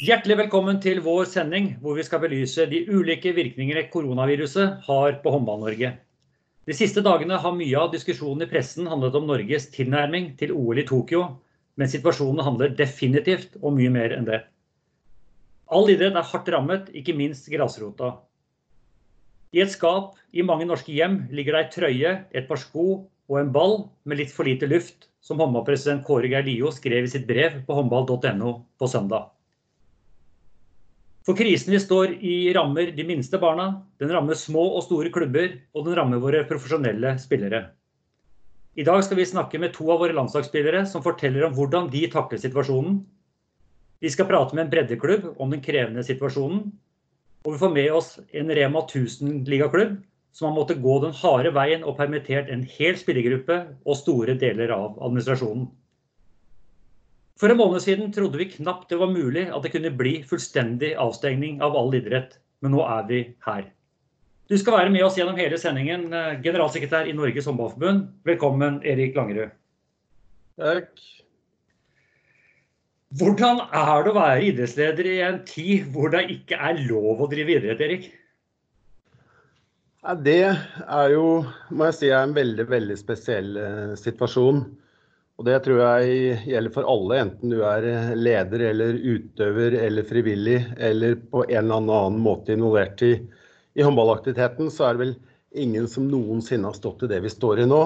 Hjertelig velkommen til vår sending, hvor vi skal belyse de ulike virkningene koronaviruset har på Håndball-Norge. De siste dagene har mye av diskusjonen i pressen handlet om Norges tilnærming til OL i Tokyo, men situasjonen handler definitivt om mye mer enn det. All idrett er hardt rammet, ikke minst grasrota. I et skap i mange norske hjem ligger det ei trøye, et par sko og en ball med litt for lite luft, som håndballpresident Kåre Geir Lio skrev i sitt brev på håndball.no på søndag. For krisen vi står i rammer de minste barna, den rammer små og store klubber, og den rammer våre profesjonelle spillere. I dag skal vi snakke med to av våre landslagsspillere som forteller om hvordan de takler situasjonen. Vi skal prate med en breddeklubb om den krevende situasjonen. Og vi får med oss en Rema 1000-ligaklubb som har måttet gå den harde veien og permittert en hel spillergruppe og store deler av administrasjonen. For en måned siden trodde vi knapt det var mulig at det kunne bli fullstendig avstengning av all idrett, men nå er vi her. Du skal være med oss gjennom hele sendingen, eh, generalsekretær i Norges Håndballforbund. Velkommen, Erik Langerud. Takk. Hvordan er det å være idrettsleder i en tid hvor det ikke er lov å drive idrett, Erik? Det er jo, må jeg si, er en veldig, veldig spesiell eh, situasjon. Og det tror jeg gjelder for alle, enten du er leder eller utøver eller frivillig eller på en eller annen måte involvert i, i håndballaktiviteten, så er det vel ingen som noensinne har stått i det vi står i nå.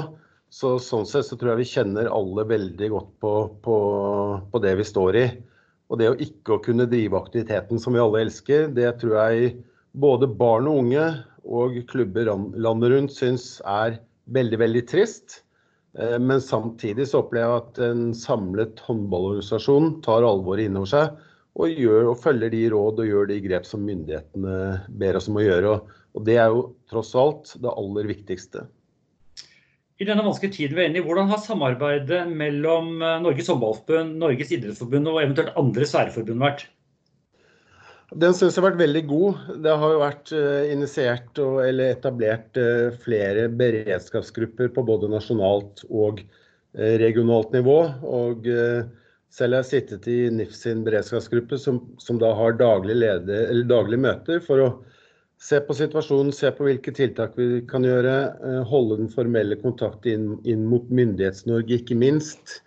Så sånn sett så tror jeg vi kjenner alle veldig godt på, på, på det vi står i. Og det å ikke å kunne drive aktiviteten som vi alle elsker, det tror jeg både barn og unge og klubber landet rundt syns er veldig, veldig trist. Eh, men samtidig så opplever jeg at en samlet håndballorganisasjon tar alvoret inn over seg og, gjør, og, følger de råd og gjør de grep som myndighetene ber oss om å gjøre. Og Det er jo tross alt det aller viktigste. I denne vanskelige tiden vi er inne i, Hvordan har samarbeidet mellom eh, Norges håndballforbund, Norges idrettsforbund og eventuelt andre særforbund vært? Den syns jeg har vært veldig god. Det har jo vært eh, initiert og, eller etablert eh, flere beredskapsgrupper på både nasjonalt og eh, regionalt nivå. Og selv har jeg sittet i NIF sin beredskapsgruppe, som, som da har daglige, leder, daglige, møter for å se på situasjonen, se på hvilke tiltak vi kan gjøre. Holde den formelle kontakten inn, inn mot Myndighets-Norge, ikke minst.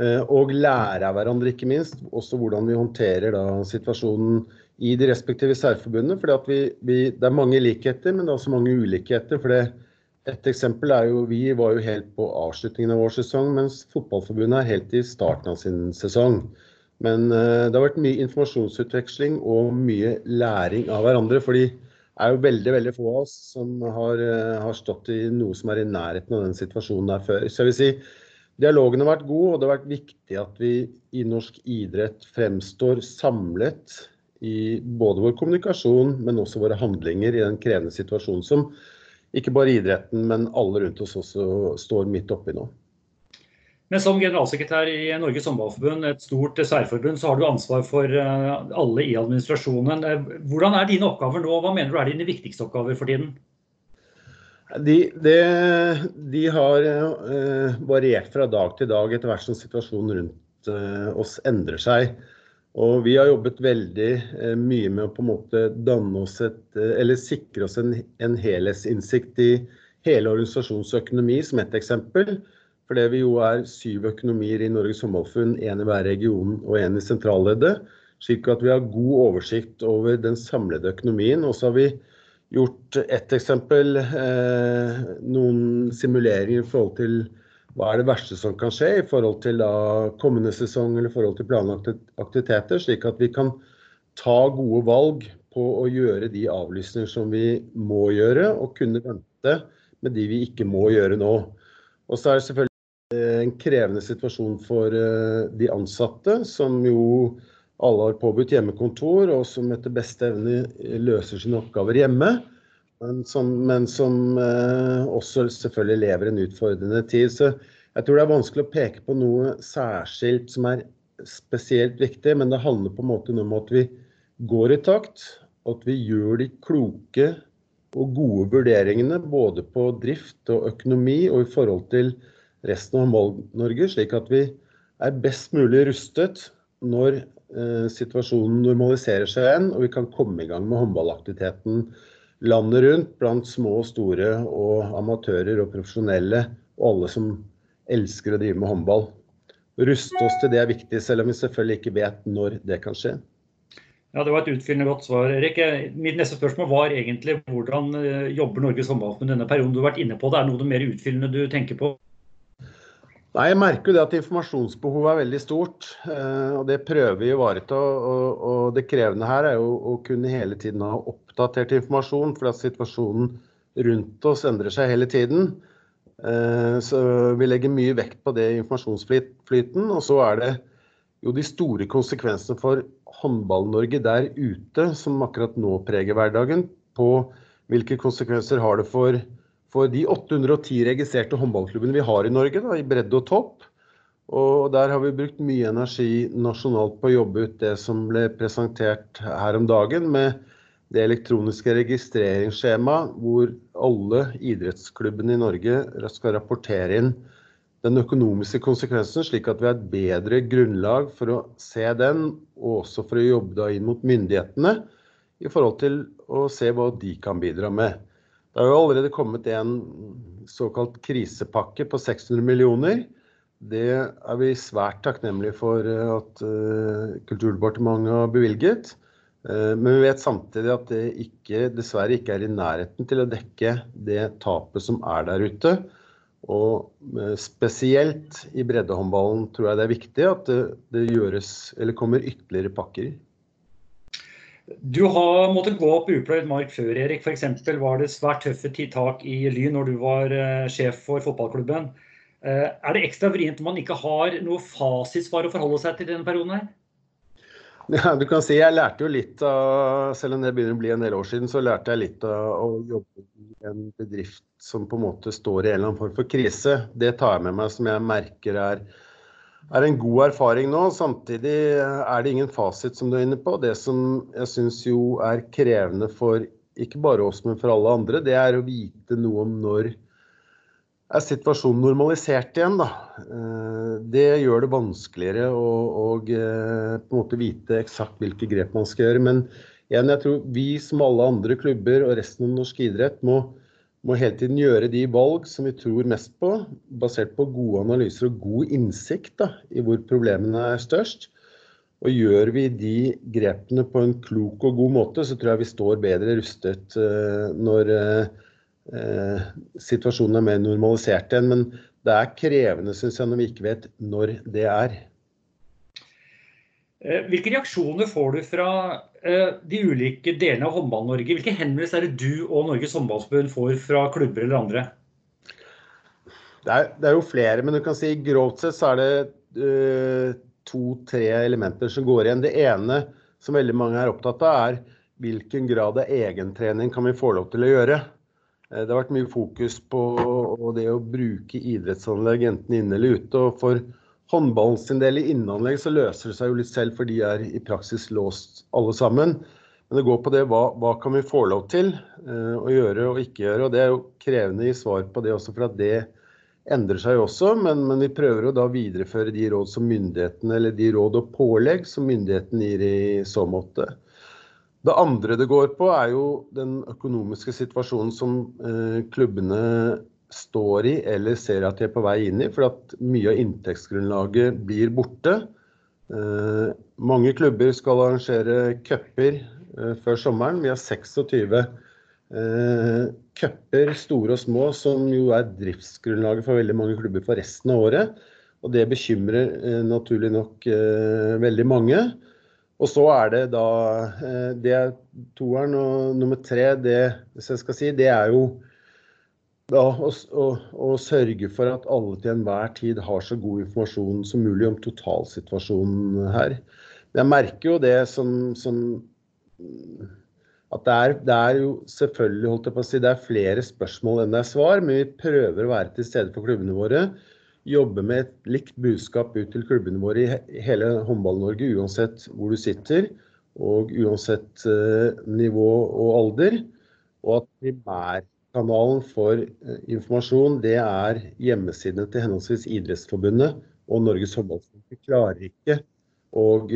Og lære av hverandre, ikke minst. Også hvordan vi håndterer da situasjonen i de respektive særforbundene. For det er mange likheter, men det er også mange ulikheter. for det et eksempel er jo Vi var jo helt på avslutningen av vår sesong, mens Fotballforbundet er helt i starten av sin sesong. Men uh, det har vært mye informasjonsutveksling og mye læring av hverandre. For det er jo veldig veldig få av oss som har, uh, har, stått i noe som er i nærheten av den situasjonen der før. Så jeg vil si Dialogen har vært god, og det har vært viktig at vi i norsk idrett fremstår samlet i både vår kommunikasjon, men også våre handlinger i den krevende situasjonen som ikke bare idretten, men alle rundt oss også står midt oppi nå. Men som generalsekretær i Norges Håndballforbund, et stort særforbund, så har du ansvar for eh, alle i administrasjonen. Eh, hvordan er dine oppgaver nå? Hva mener du er dine viktigste oppgaver for tiden? De, de, de har uh, variert fra dag til dag etter hvert som situasjonen rundt oss endrer seg. Og vi har jobbet veldig eh, mye med å på en måte danne oss et, eh, eller sikre oss en, en helhetsinnsikt i hele organisasjonsøkonomi, som ett eksempel. Fordi vi jo er syv økonomier i Norges Håndballforbund, én i hver region og én i sentralleddet. Slik at vi har god oversikt over den samlede økonomien. Og så har vi gjort ett eksempel, eh, noen simuleringer i forhold til hva er det verste som kan skje i forhold til kommende sesong eller forhold til planlagte aktiviteter, slik at vi kan ta gode valg på å gjøre de avlysninger som vi må gjøre, og kunne vente med de vi ikke må gjøre nå. Og så er det selvfølgelig en krevende situasjon for eh, de ansatte, som jo alle har påbudt hjemmekontor, og som etter beste evne løser sine oppgaver hjemme men som, men som eh, også selvfølgelig lever en utfordrende tid. Så jeg tror det er vanskelig å peke på noe særskilt som er spesielt viktig, men det handler på en måte om at vi går i takt. At vi gjør de kloke og gode vurderingene både på drift og økonomi og i forhold til resten av Håndball-Norge, slik at vi er best mulig rustet når eh, situasjonen normaliserer seg igjen, og vi kan komme i gang med håndballaktiviteten landet rundt blant små og store og amatører og profesjonelle og alle som elsker å drive med håndball. Ruste oss til det er viktig, selv om vi selvfølgelig ikke vet når det kan skje. Ja, Det var et utfyllende godt svar, Erik. Mitt neste spørsmål var egentlig hvordan eh, jobber Norges håndballforbund denne perioden? Du har vært inne på det. Er det noe mer utfyllende du tenker på? Nei, Jeg merker jo det at informasjonsbehovet er veldig stort. Eh, og Det prøver vi å ivareta. Og, og det krevende her er jo å kunne hele tiden ha oppdatert informasjon, for at situasjonen rundt oss endrer seg hele tiden. Eh, så vi legger mye vekt på det informasjonsflyten. Og så er det jo de store konsekvensene for Håndball-Norge der ute, som akkurat nå preger hverdagen. På hvilke konsekvenser har det for for de 810 registrerte håndballklubbene vi har i Norge, da, i bredde og topp. Og der har vi brukt mye energi nasjonalt på å jobbe ut det som ble presentert her om dagen, med det elektroniske registreringsskjemaet hvor alle idrettsklubbene i Norge skal rapportere inn den økonomiske konsekvensen, slik at vi har et bedre grunnlag for å se den, og også for å jobbe inn mot myndighetene i forhold til å se hva de kan bidra med. Det har jo allerede kommet en såkalt krisepakke på 600 millioner. Det er vi svært takknemlige for eh, at uh, Kulturdepartementet har bevilget. Uh, men vi vet samtidig at det ikke, dessverre ikke er i nærheten til å dekke det tapet som er der ute. Og spesielt i breddehåndballen tror jeg det er viktig at det, det gjøres, kommer ytterligere pakker. Du har måttet gå opp upløyd mark før, Erik. F.eks. var det svært tøffe tiltak i Lyn når du var uh, sjef for fotballklubben. Uh, er det ekstra vrient om man ikke har noe fasitsvar å forholde seg til denne perioden her? Ja, du kan si Jeg lærte jo litt av, selv om det begynner å bli en del år siden, så lærte jeg litt av å jobbe i en bedrift som på en måte står i en eller annen form for krise. Det tar jeg med meg som jeg merker er er en god erfaring nå. Samtidig er det ingen fasit, som du er inne på. Det som jeg syns jo er krevende for ikke bare oss, men for alle andre, det er å vite noe om når er situasjonen normalisert igjen. Da. Eh, det gjør det vanskeligere å, å eh, på en måte vite eksakt hvilke grep man skal gjøre. Men igjen, jeg tror vi som alle andre klubber og resten av norsk idrett må må hele tiden gjøre de valg som vi tror mest på, basert på gode analyser og god innsikt da, i hvor problemene er størst. Og gjør vi de grepene på en klok og god måte, så tror jeg vi står bedre rustet uh, når uh, situasjonen er mer normalisert igjen. Men det er krevende, syns jeg, når vi ikke vet når det er. Hvilke reaksjoner får du fra de ulike delene av Håndball-Norge? Hvilke henvendelser er det du og Norges Håndballforbund får fra klubber eller andre? Det er, det er, jo flere, men du kan si grovt sett så er det uh, to-tre elementer som går igjen. Det ene som veldig mange er opptatt av, er hvilken grad av egentrening kan vi få lov til å gjøre. Det har vært mye fokus på det å bruke idrettsanlegg enten inne eller ute. og for håndballen sin del i innanlegg så løser det seg jo litt selv, for de er i praksis låst alle sammen. Men det går på det hva, hva kan vi få lov til uh, å gjøre og ikke gjøre. og Det er jo krevende i svar på det også, for at det endrer seg jo også. Men, men, vi prøver å da videreføre de råd som myndighetene, eller de råd og pålegg som myndigheten gir i så måte. Det andre det går på, er jo den økonomiske situasjonen som eh, klubbene står i eller ser at de er på vei inn i, for at mye av inntektsgrunnlaget blir borte. Eh, mange klubber skal arrangere cuper eh, før sommeren. Vi har 26 eh, cuper, store og små, som jo er driftsgrunnlaget for veldig mange klubber for resten av året. Og det bekymrer eh, naturlig nok eh, veldig mange. Og så er det da eh, Det er toeren. Og nummer tre, det, hvis jeg skal si, det er jo da, og, å, å, sørge for at alle til enhver tid har så god informasjon som mulig om totalsituasjonen her. Jeg merker jo det som, som at det er, det er, jo selvfølgelig holdt jeg på å si, det er flere spørsmål enn det er svar, men vi prøver å være til stede for klubbene våre. Jobbe med et likt budskap ut til klubbene våre i hele Håndball-Norge, uansett hvor du sitter og uansett uh, nivå og alder. Og at primær Kanalen for eh, informasjon det er hjemmesidene til henholdsvis Idrettsforbundet og Norges håndballforbund. Vi klarer ikke Og,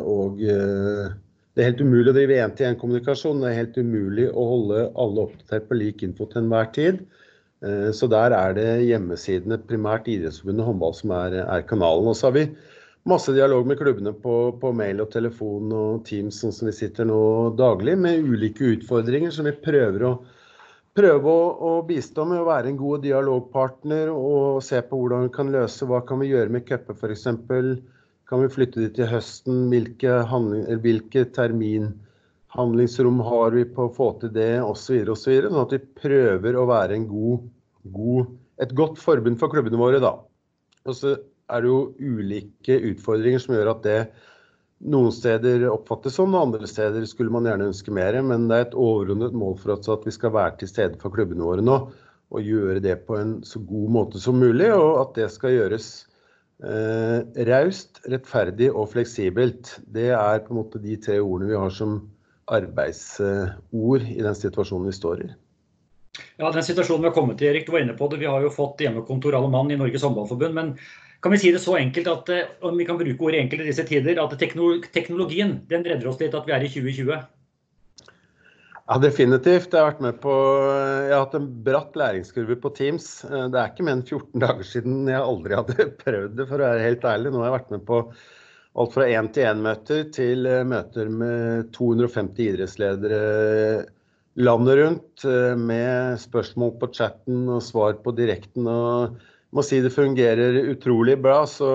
og det er helt umulig å drive én-til-én-kommunikasjon. Det er helt umulig å holde alle oppdatert på lik info til enhver tid. Så der er det hjemmesidene, primært Idrettsforbundet håndball, som er, er kanalen. Og så har vi masse dialog med klubbene på, på, mail og telefon og Teams, sånn som vi sitter nå daglig, med ulike utfordringer som vi prøver å, prøve å, å bistå med. Å være en god dialogpartner og se på hvordan vi kan løse hva kan vi gjøre med cuper f.eks. Kan vi flytte de til høsten? Hvilke, hvilke terminhandlingsrom har vi på å få til det, osv. osv. Sånn at vi prøver å være god, god, et godt forbund for klubbene våre. da. Og så er det jo ulike utfordringer som gjør at det noen steder oppfattes sånn, og andre steder skulle man gjerne ønske mer. Men det er et overordnet mål for oss at vi skal være til stede for klubbene våre nå. Og gjøre det på en så god måte som mulig, og at det skal gjøres eh, raust, rettferdig og fleksibelt. Det er på en måte de tre ordene vi har som arbeidsord i den situasjonen vi står i. Ja, den situasjonen vi har kommet til, Erik, du var inne på det. Vi har jo fått hjemmekontor alle mann i Norges håndballforbund. Men kan vi si det så enkelt at eh, om vi kan bruke ordet enkelt i disse tider, at teknologien den redder oss litt at vi er i 2020? Ja, definitivt. Jeg har vært med på Jeg har hatt en bratt læringskurve på Teams. Eh, det er ikke mer enn 14 dager siden jeg aldri hadde prøvd det, for å være helt ærlig. Nå har jeg vært med på alt fra én-til-én-møter til eh, møter med 250 idrettsledere landet rundt, med spørsmål på chatten og svar på direkten. og må si det fungerer utrolig bra. Så,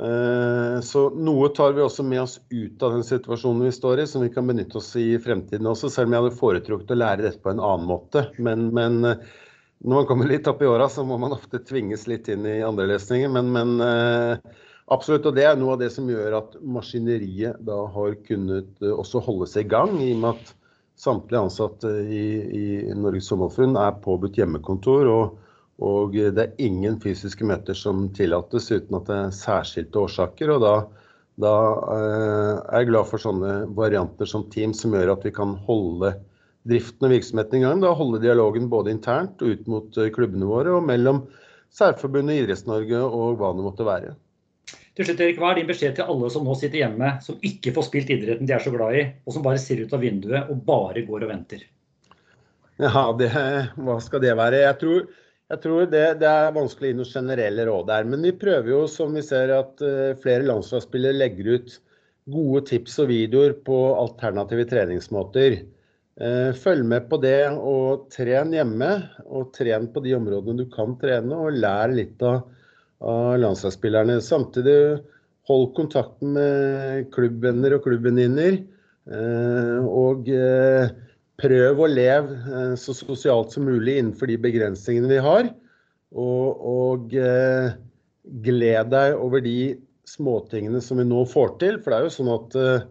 eh, så, noe tar vi også med oss ut av den situasjonen vi står i, som vi kan benytte oss i fremtiden også, selv om jeg hadde foretrukket å lære dette på en annen måte. Men, men eh, når man kommer litt opp i åra, så må man ofte tvinges litt inn i andre løsninger. Men, men eh, absolutt, og det er noe av det som gjør at maskineriet da har kunnet også holde seg i gang, i og med at samtlige ansatte i, i Norges sommerfunn er påbudt hjemmekontor. og og det er ingen fysiske møter som tillates uten at det er særskilte årsaker. og da, da eh, er jeg glad for sånne varianter som Teams som gjør at vi kan holde driften og virksomheten i gang. Da holde dialogen både internt og ut mot eh, klubbene våre og mellom Særforbundet, Idretts-Norge og hva det måtte være. Til slutt, Erik, Hva er din beskjed til alle som nå sitter hjemme, som ikke får spilt idretten de er så glad i, og som bare ser ut av vinduet og bare går og venter? Ja, det, hva skal det være? Jeg tror jeg tror det, det, er vanskelig å gi noen generelle råd der. Men vi prøver jo, som vi ser, at uh, flere landslagsspillere legger ut gode tips og videoer på alternative treningsmåter. Uh, følg med på det og tren hjemme. Og tren på de områdene du kan trene, og lær litt av, av landslagsspillerne. Samtidig hold kontakten med klubbvenner og klubbvenninner. Uh, og prøv å leve eh, så sosialt som mulig innenfor de begrensningene vi har. Og, og eh, gled deg over de småtingene som vi nå får til. For det er jo sånn at eh,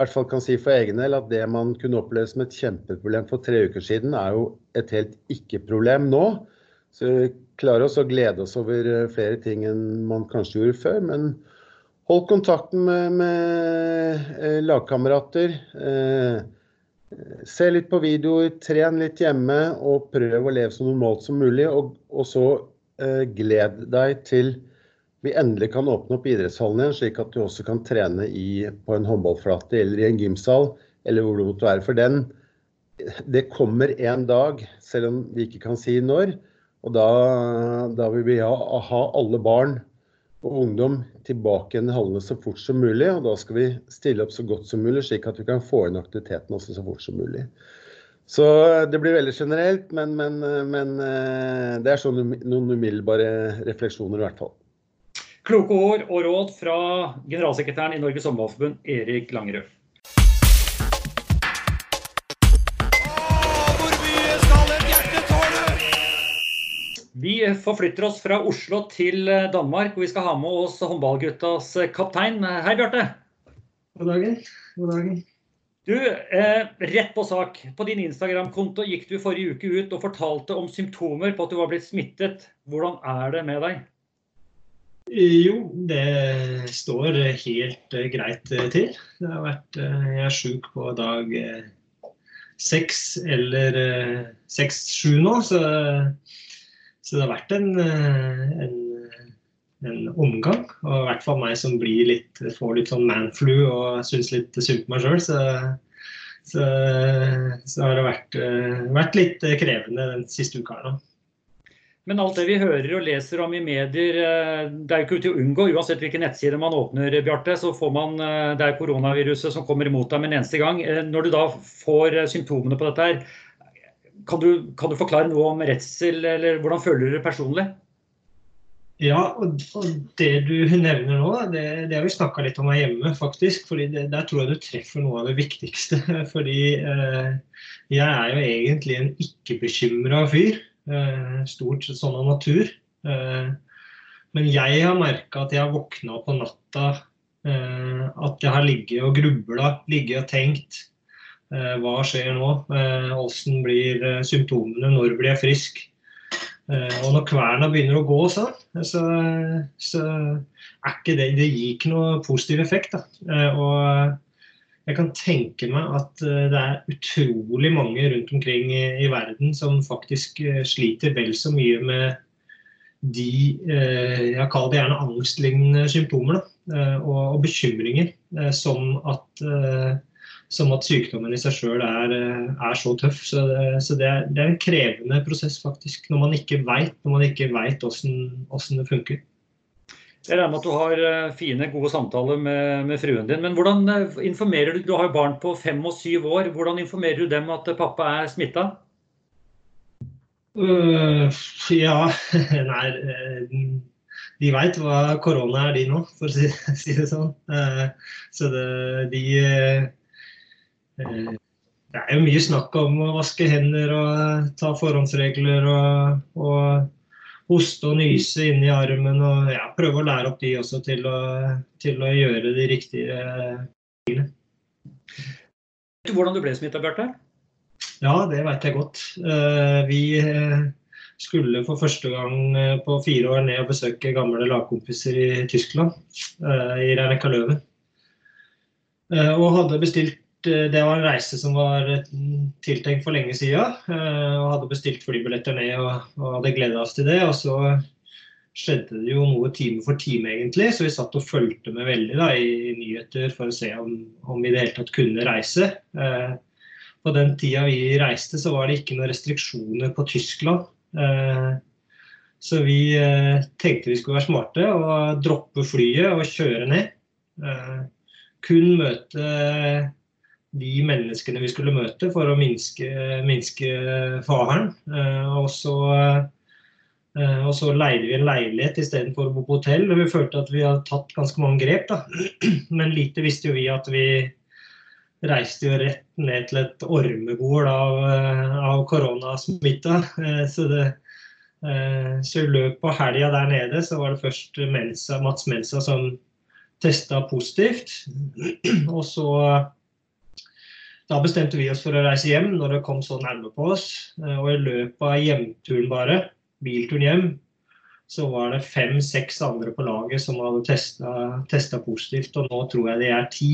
hvert fall kan si for egen del at det man kunne oppleve som et kjempeproblem for tre uker siden, er jo et helt ikke-problem nå. Så vi klarer oss å glede oss over flere ting enn man kanskje gjorde før. Men hold kontakten med, med lagkamerater. Eh, Se litt på videoer, tren litt hjemme og prøv å leve så normalt som mulig. Og, og så eh, gled deg til vi endelig kan åpne opp idrettshallen igjen, slik at du også kan trene i, på en håndballflate eller i en gymsal, eller hvor du måtte være. For den, det kommer en dag, selv om vi ikke kan si når. Og da, da vil vi ha, ha alle barn og ungdom tilbake igjen i hallene så fort som mulig. Og da skal vi stille opp så godt som mulig, slik at vi kan få inn aktiviteten også så fort som mulig. Så det blir veldig generelt, men, men, men eh, det er sånn noen umiddelbare refleksjoner i hvert fall. Kloke ord og råd fra generalsekretæren i Norges Håndballforbund, Erik Langerød. Vi forflytter oss fra Oslo til eh, Danmark, og vi skal ha med oss håndballguttas eh, kaptein. Hei, Bjarte. God dagen. God dagen. Du, eh, rett på sak. På din Instagram-konto gikk du forrige uke ut og fortalte om symptomer på at du var blitt smittet. Hvordan er det med deg? Jo, det står helt uh, greit til. Det har vært, jeg er sjuk på dag seks eller seks-sju nå, så så det har vært en, eh, en en omgang. Og i hvert fall meg som litt, får litt sånn manflu og syns litt synd på meg sjøl. Så, så, så, har det vært, vært, litt krevende den siste uka her nå. Men alt det vi hører og leser om i medier, det er jo ikke til å unngå. Uansett hvilken nettsider man åpner, Bjarte, så får man Det er koronaviruset som kommer imot deg med en eneste gang. Når du da får symptomene på dette her, kan du, kan du, forklare noe om redsel, eller hvordan føler du det personlig? Ja, og, det du nevner nå, det, det har vi snakka litt om her hjemme, faktisk. fordi det, Der tror jeg du treffer noe av det viktigste. Fordi eh, jeg er jo egentlig en ikke-bekymra fyr. Eh, stort sett sånn av natur. Eh, men jeg har merka at jeg har våkna på natta, eh, at jeg har ligget og grubla, ligget og tenkt. Eh, hva skjer nå? Åssen eh, blir eh, symptomene? Når blir jeg frisk? Og når kverna begynner å gå så, så, så er ikke det Det gir ikke noe positiv effekt. Da. Og jeg kan tenke meg at det er utrolig mange rundt omkring i, i verden som faktisk sliter vel så mye med de Jeg kaller det gjerne angstlignende symptomer da, og, og bekymringer, som at som at sykdommen i seg sjøl er, eh, er, så tøff. Så, det, så det, er, det, er, en krevende prosess, faktisk, når man ikke veit åssen det funker. Jeg regner med at du har eh, fine, gode samtaler med, med, fruen din. Men hvordan eh, informerer du Du har jo barn på fem og syv år. Hvordan informerer du dem at pappa er smitta? Uh, ja, nei De veit hva korona er, de nå, for å si, si det sånn. Uh, så det, de det er jo mye snakk om å vaske hender og eh, ta forhåndsregler og, og hoste og nyse inni armen. og ja, Prøve å lære opp de også til å, til å gjøre de riktige tingene. Vet du hvordan du ble smitta, Bjarte? Ja, det veit jeg godt. Eh, vi skulle for første gang på fire år ned og besøke gamle lagkompiser i Tyskland, i Reineca Løven. Og hadde bestilt Eh, det var en reise som var eh, tiltenkt for lenge siden. Eh, og hadde bestilt flybilletter ned og, og hadde gleda oss til det. Og så skjedde det jo noe time for time, egentlig. Så vi satt og fulgte med veldig da, i nyheter for å se om, om vi i det hele tatt kunne reise. På den tida vi reiste, så var det ikke noen restriksjoner på Tyskland. Så vi tenkte vi skulle være smarte og droppe flyet og kjøre ned. Kun møte de menneskene vi skulle møte for å minske, minske faren. Eh, og så, eh, og så leide vi en leilighet istedenfor å bo på hotell. og Vi følte at vi hadde tatt ganske mange grep. Da. Men lite visste jo vi at vi reiste jo rett ned til et ormegol av, av koronasmitta. Eh, så, det, så i løpet av helga der nede så var det først Mensa, Mats Mensa som testa positivt. Og så da bestemte vi oss for å reise hjem når det kom så nærme på oss. Eh, og i løpet av hjemturen bare, bilturen hjem, så var det fem-seks andre på laget som hadde testa positivt. Og nå tror jeg det er ti.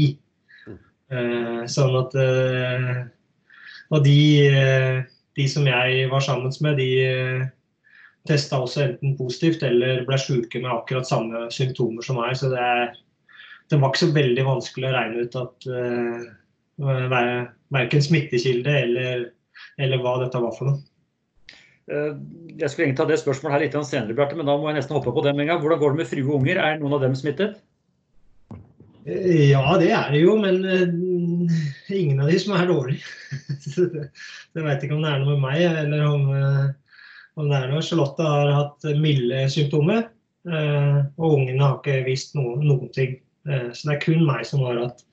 Eh, sånn at eh, Og de, de som jeg var sammen med, de testa også enten positivt eller ble syke med akkurat samme symptomer som meg. Så det, det var ikke så veldig vanskelig å regne ut at verken smittekilde eller, eller, hva dette var for noe. Eh, jeg skulle egentlig ta det spørsmålet her litt senere, Bjarte, men da må jeg nesten hoppe på dem en gang. Hvordan går det med frue og unger? Er noen av dem smittet? Eh, ja, det er det jo, men ingen av de som er dårlige. jeg vet ikke om det er noe med meg, eller om, om det er noe. Charlotte har hatt milde symptomer, og ungene har ikke visst noen, noen ting. så det er kun meg som har hatt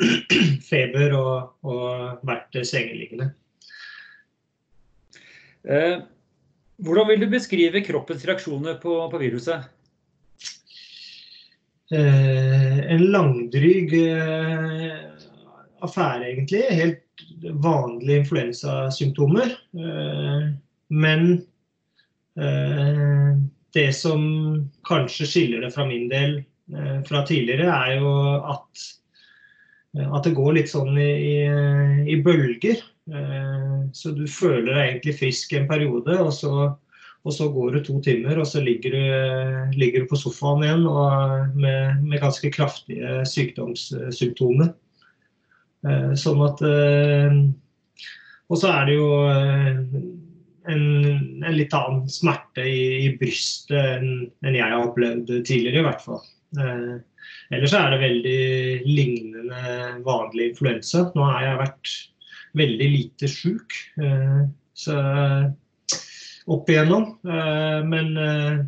feber og, og vært sengeliggende. Eh, hvordan vil du beskrive kroppens reaksjoner på, på viruset? Eh, en langdryg eh, affære, egentlig. Helt vanlige influensasymptomer. Eh, men eh, det som kanskje skiller det fra min del eh, fra tidligere, er jo at at det går litt sånn i, i, bølger. Eh, så du føler deg egentlig frisk en periode, og så, Og så går du to timer, og så ligger du, ligger du på sofaen igjen med, med, ganske kraftige sykdomssymptomer. Eh, sånn at eh, Og så er det jo eh, en, en litt annen smerte i, i brystet enn, enn, jeg har opplevd tidligere, i hvert fall. Ellers er det veldig lignende vanlig influensa. Nå har jeg vært veldig lite sjuk. Så opp igjennom. Eh, men eh,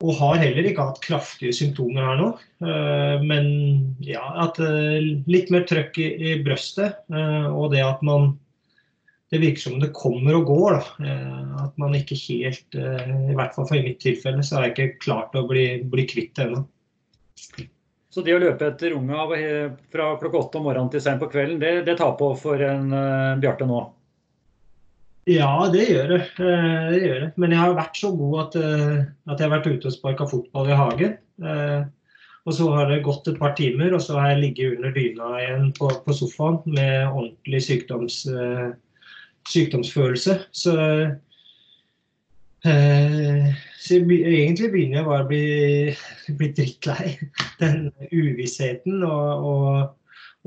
og har heller ikke hatt kraftige symptomer her nå. Eh, men ja, at litt mer trøkk i, brøstet. Og det at man Det virker som det kommer og går. Da. At man ikke helt I hvert fall for mitt tilfelle så har jeg ikke klart å bli, bli kvitt det ennå. Så det å løpe etter unga fra klokka åtte om morgenen til seint på kvelden, det, det tar på for en Bjarte nå? Ja, det gjør det. Eh, det gjør det. Men jeg har vært så god at, eh, at jeg har vært ute og sparka fotball i hagen. Og så har det gått et par timer, og så har jeg ligget under dyna igjen på, på sofaen med ordentlig sykdoms, sykdomsfølelse. Så, så egentlig begynner jeg bare å bli, bli drittlei den uvissheten og, og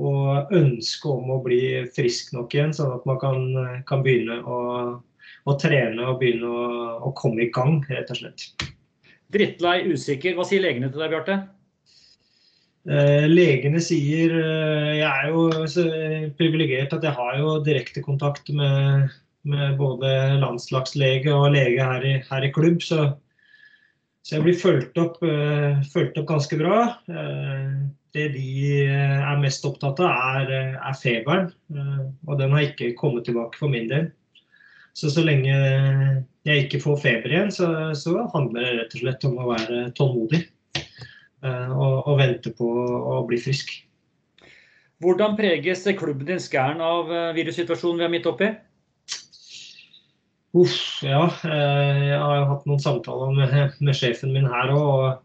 og ønske om å bli frisk nok igjen, sånn at man kan, kan begynne å, å, trene og begynne å, å, komme i gang, rett og slett. Drittlei, usikker. Hva sier legene til deg, Bjarte? Eh, legene sier eh, Jeg er jo privilegert at jeg har jo direkte kontakt med, med både landslagslege og lege her i, her i klubb. Så, så, jeg blir fulgt opp, uh, fulgt opp ganske bra. Uh, det de eh, er mest opptatt av, er, er, feberen. Uh, og den har ikke kommet tilbake for min del. Så så lenge jeg ikke får feber igjen, så, så handler det rett og slett om å være tålmodig. Og, og vente på å bli frisk. Hvordan preges klubben din Skæren av virussituasjonen vi er midt oppi? Uff, ja. Jeg har hatt noen samtaler med, med sjefen min her òg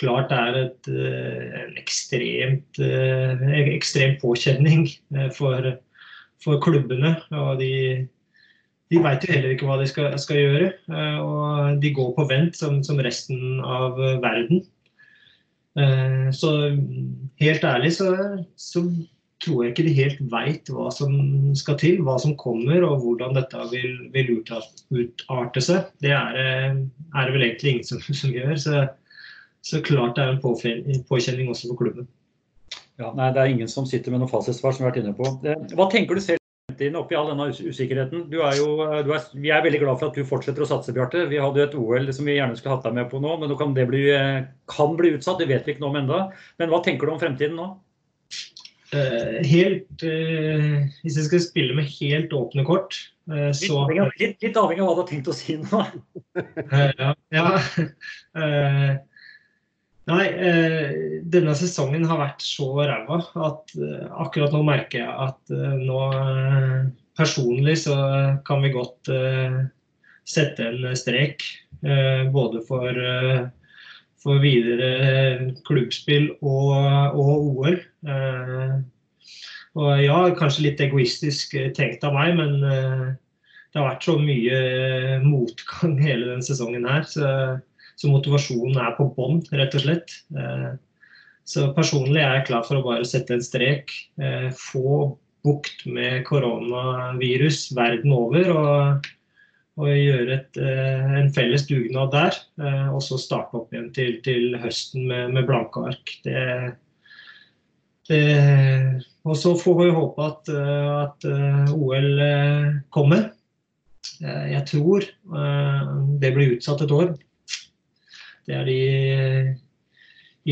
klart det er et, eh, en ekstremt, eh, ekstrem påkjenning eh, for, for, klubbene. og de, de veit jo heller ikke hva de skal, skal, gjøre. Og de går på vent som, som resten av verden. Så helt ærlig så, så tror jeg ikke de helt veit hva som skal til, hva som kommer og hvordan dette vil, vil utarte seg. Det er, er, det vel egentlig ingen som, som gjør. Så så klart det er en påkjenning også for klubben. Ja, nei, Det er ingen som sitter med noe fasitsvar, som vi har vært inne på. Hva tenker du selv oppi all denne usikkerheten? Er jo, er, vi er veldig glad for at du fortsetter å satse, Bjarte. Vi hadde jo et OL som vi gjerne skulle hatt deg med på nå, men nå kan det bli, kan bli utsatt. Det vet vi ikke noe om enda. Men hva tenker du om fremtiden nå? Uh, helt uh, Hvis jeg skal spille med helt åpne kort, uh, så litt, litt, avhengig av hva du har tenkt å si nå. ja. ja. Nei, eh, denne sesongen har vært så ræva at eh, akkurat nå merker jeg at eh, nå eh, personlig så kan vi godt eh, sette en strek. Eh, både for, for, videre klubbspill og, og OL. og ja, kanskje litt egoistisk tenkt av meg, men det har vært så mye motgang hele denne sesongen her. så så motivasjonen er på bånn, rett og slett. Eh, så personlig er jeg klar for å bare sette en strek. Eh, få bukt med koronavirus verden over. og, og gjøre et, eh, en felles dugnad der. Og så starte opp igjen til, til høsten med, med, blanke ark. Det, det, og så får vi håpe at, at OL kommer. Jeg tror det blir utsatt et år. Det er de eh,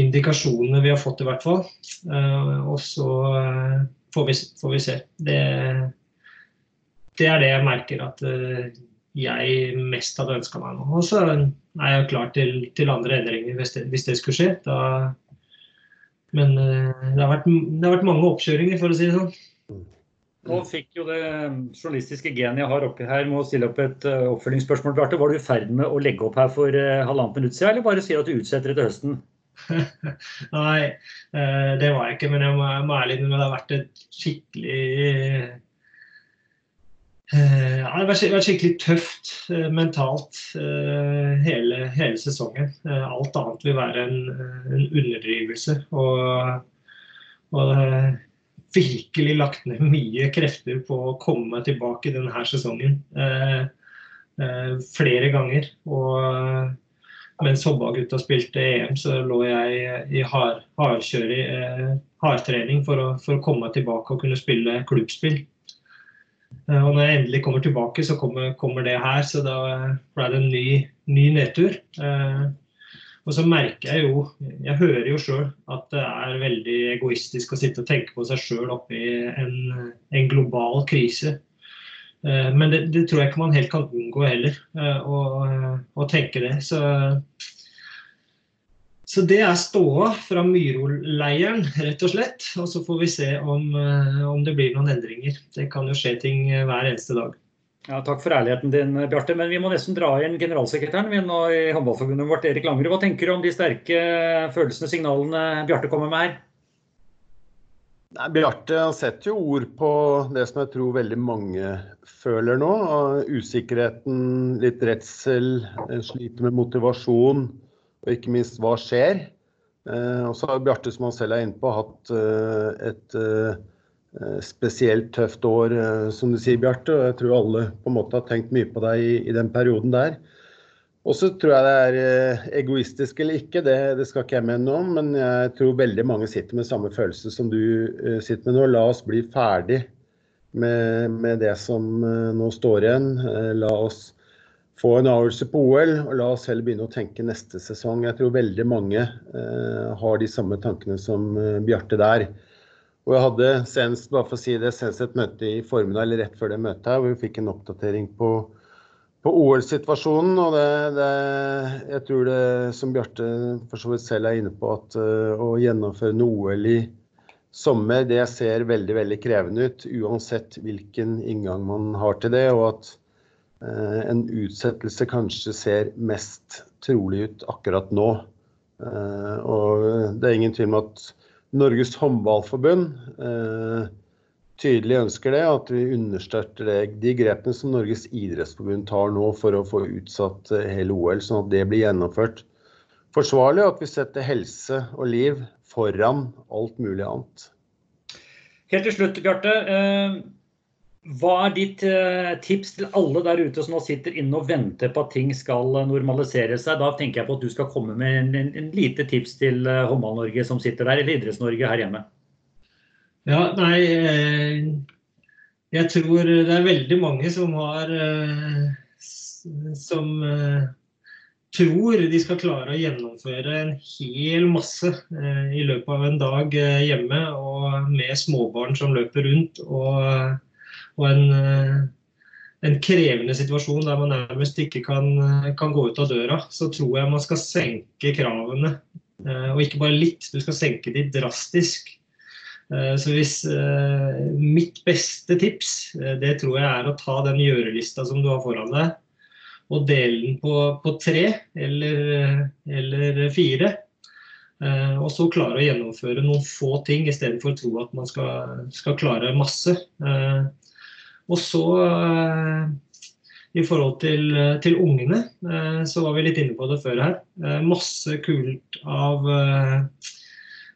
indikasjonene vi har fått, i hvert fall. Eh, og så eh, får vi, får vi se. Det, det, er det jeg merker at jeg mest hadde ønska meg nå. Og så er jeg klar til, til andre endringer hvis det, hvis det skulle skje. Da, men det har, vært, det har vært mange oppkjøringer, for å si det sånn. Nå fikk jo det journalistiske genet jeg har oppi her med å stille opp et uh, oppfølgingsspørsmål. Bjarte, var du i ferd med å legge opp her for uh, halvannet minutt siden, eller bare sier at du utsetter det til høsten? Nei, det var jeg ikke. Men jeg må, jeg må ærlig innrømme det har vært et skikkelig Eh, det har vært, skikkelig tøft eh, mentalt eh, hele, hele, sesongen. alt annet vil være en, en underdrivelse. Og, og virkelig lagt ned mye krefter på å komme meg tilbake denne sesongen. flere ganger. Og mens Hobba-gutta spilte EM, så lå jeg i hard, hardkjøring, hardtrening for å, for å komme meg tilbake og kunne spille klubbspill. Eh, og når jeg endelig kommer tilbake, så kommer, kommer det her. Så da ble det en ny, ny nedtur. Eh, og så merker jeg jo, jeg hører jo sjøl, at det er veldig egoistisk å sitte og tenke på seg sjøl oppi en, en, global krise. Eh, men det, det, tror jeg ikke man helt kan unngå heller, å, å tenke det. Så så det er ståa fra Myro-leiren, rett og slett. Og så får vi se om, eh, om, det blir noen endringer. Det kan jo skje ting eh, hver eneste dag. Ja, takk for ærligheten din, Bjarte. Men vi må nesten dra inn generalsekretæren min nå i håndballforbundet vårt, Erik Langerud. Hva tenker du om de sterke følelsene, signalene Bjarte kommer med her? Nei, Bjarte setter jo ord på det som jeg tror veldig mange føler nå. Usikkerheten, litt redsel, sliter med motivasjon og ikke minst hva skjer. Eh, og så har Bjarte, som han selv er inne på, hatt eh, et eh, spesielt tøft år, som du sier, Bjarte. Og jeg tror alle på en måte har tenkt mye på deg i, i den perioden der. Og så tror jeg det er egoistisk eller ikke, det, det, skal ikke jeg mene noe om. Men jeg tror veldig mange sitter med samme følelse som du sitter med nå. La oss bli ferdig med, med det som nå står igjen. La oss få en avgjørelse på OL, og la oss heller begynne å tenke neste sesong. Jeg tror veldig mange eh, har de samme tankene som eh, Bjarte der. Og jeg hadde senest, bare for å si det, senest et møte i formiddag eller rett før det møtet her, hvor vi fikk en oppdatering på, på OL-situasjonen. og det, det, Jeg tror det, som Bjarte for så vidt selv er inne på, at uh, å gjennomføre en OL i sommer, det ser veldig veldig krevende ut. Uansett hvilken inngang man har til det. og at Eh, en utsettelse kanskje ser mest trolig ut akkurat nå. Eh, og det er ingen tvil om at Norges håndballforbund eh, tydelig ønsker det, at vi understøtter de grepene som Norges idrettsforbund tar nå for å få utsatt hele OL, sånn at det blir gjennomført forsvarlig, og at vi setter helse og liv foran alt mulig annet. Helt til slutt, Bjarte. Hva er ditt eh, tips til alle der ute som nå sitter inne og venter på at ting skal eh, normalisere seg? Da tenker jeg på at du skal komme med en, en, en lite tips til uh, Håndball-Norge som sitter der, eller Idretts-Norge her hjemme. Ja, nei Jeg tror det er veldig mange som har Som tror de skal klare å gjennomføre en hel masse i løpet av en dag hjemme, og med småbarn som løper rundt. og og en, eh, en, krevende situasjon der man nærmest ikke kan, kan, gå ut av døra, så tror jeg man skal senke kravene. Eh, og ikke bare litt, du skal senke de drastisk. Eh, så hvis Mitt beste tips det tror jeg er å ta den gjørelista som du har foran deg, og dele den på, på tre eller, eller fire. og så klare å gjennomføre noen få ting istedenfor å tro at man skal, skal klare masse. Og så eh, i forhold til, til, ungene, eh, så var vi litt inne på det før her. Eh, masse kult av,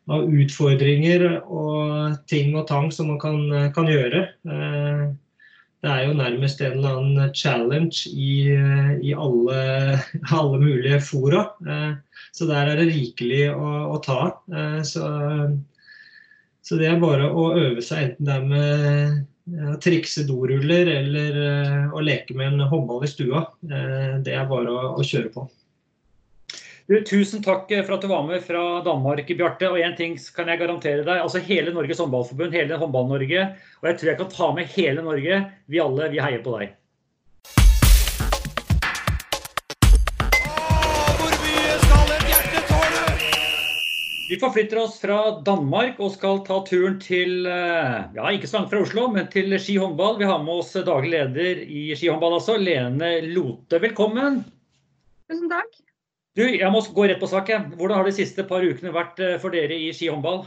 av utfordringer og ting og tang som man kan, kan, gjøre. Det er jo nærmest en eller annen challenge i, i alle, alle, mulige fora. Så der er det rikelig å, å ta. Så, så det er bare å øve seg, enten det er med trikse doruller eller uh, å leke med en håndball i stua. Uh, det er bare å, kjøre på. Tusen takk for at du var med fra Danmark, Bjarte. Og én ting kan jeg garantere deg. altså Hele Norges håndballforbund, hele Håndball-Norge, og jeg tror jeg kan ta med hele Norge. Vi alle, vi heier på deg. Vi forflytter oss fra Danmark og skal ta turen til eh, ja, ikke så langt fra Oslo, men til ski håndball. Vi har med oss daglig leder i ski håndball, altså, Lene Lote. Velkommen. Tusen takk. Du, jeg må gå rett på sak. Hvordan har de siste par ukene vært eh, for dere i ski håndball?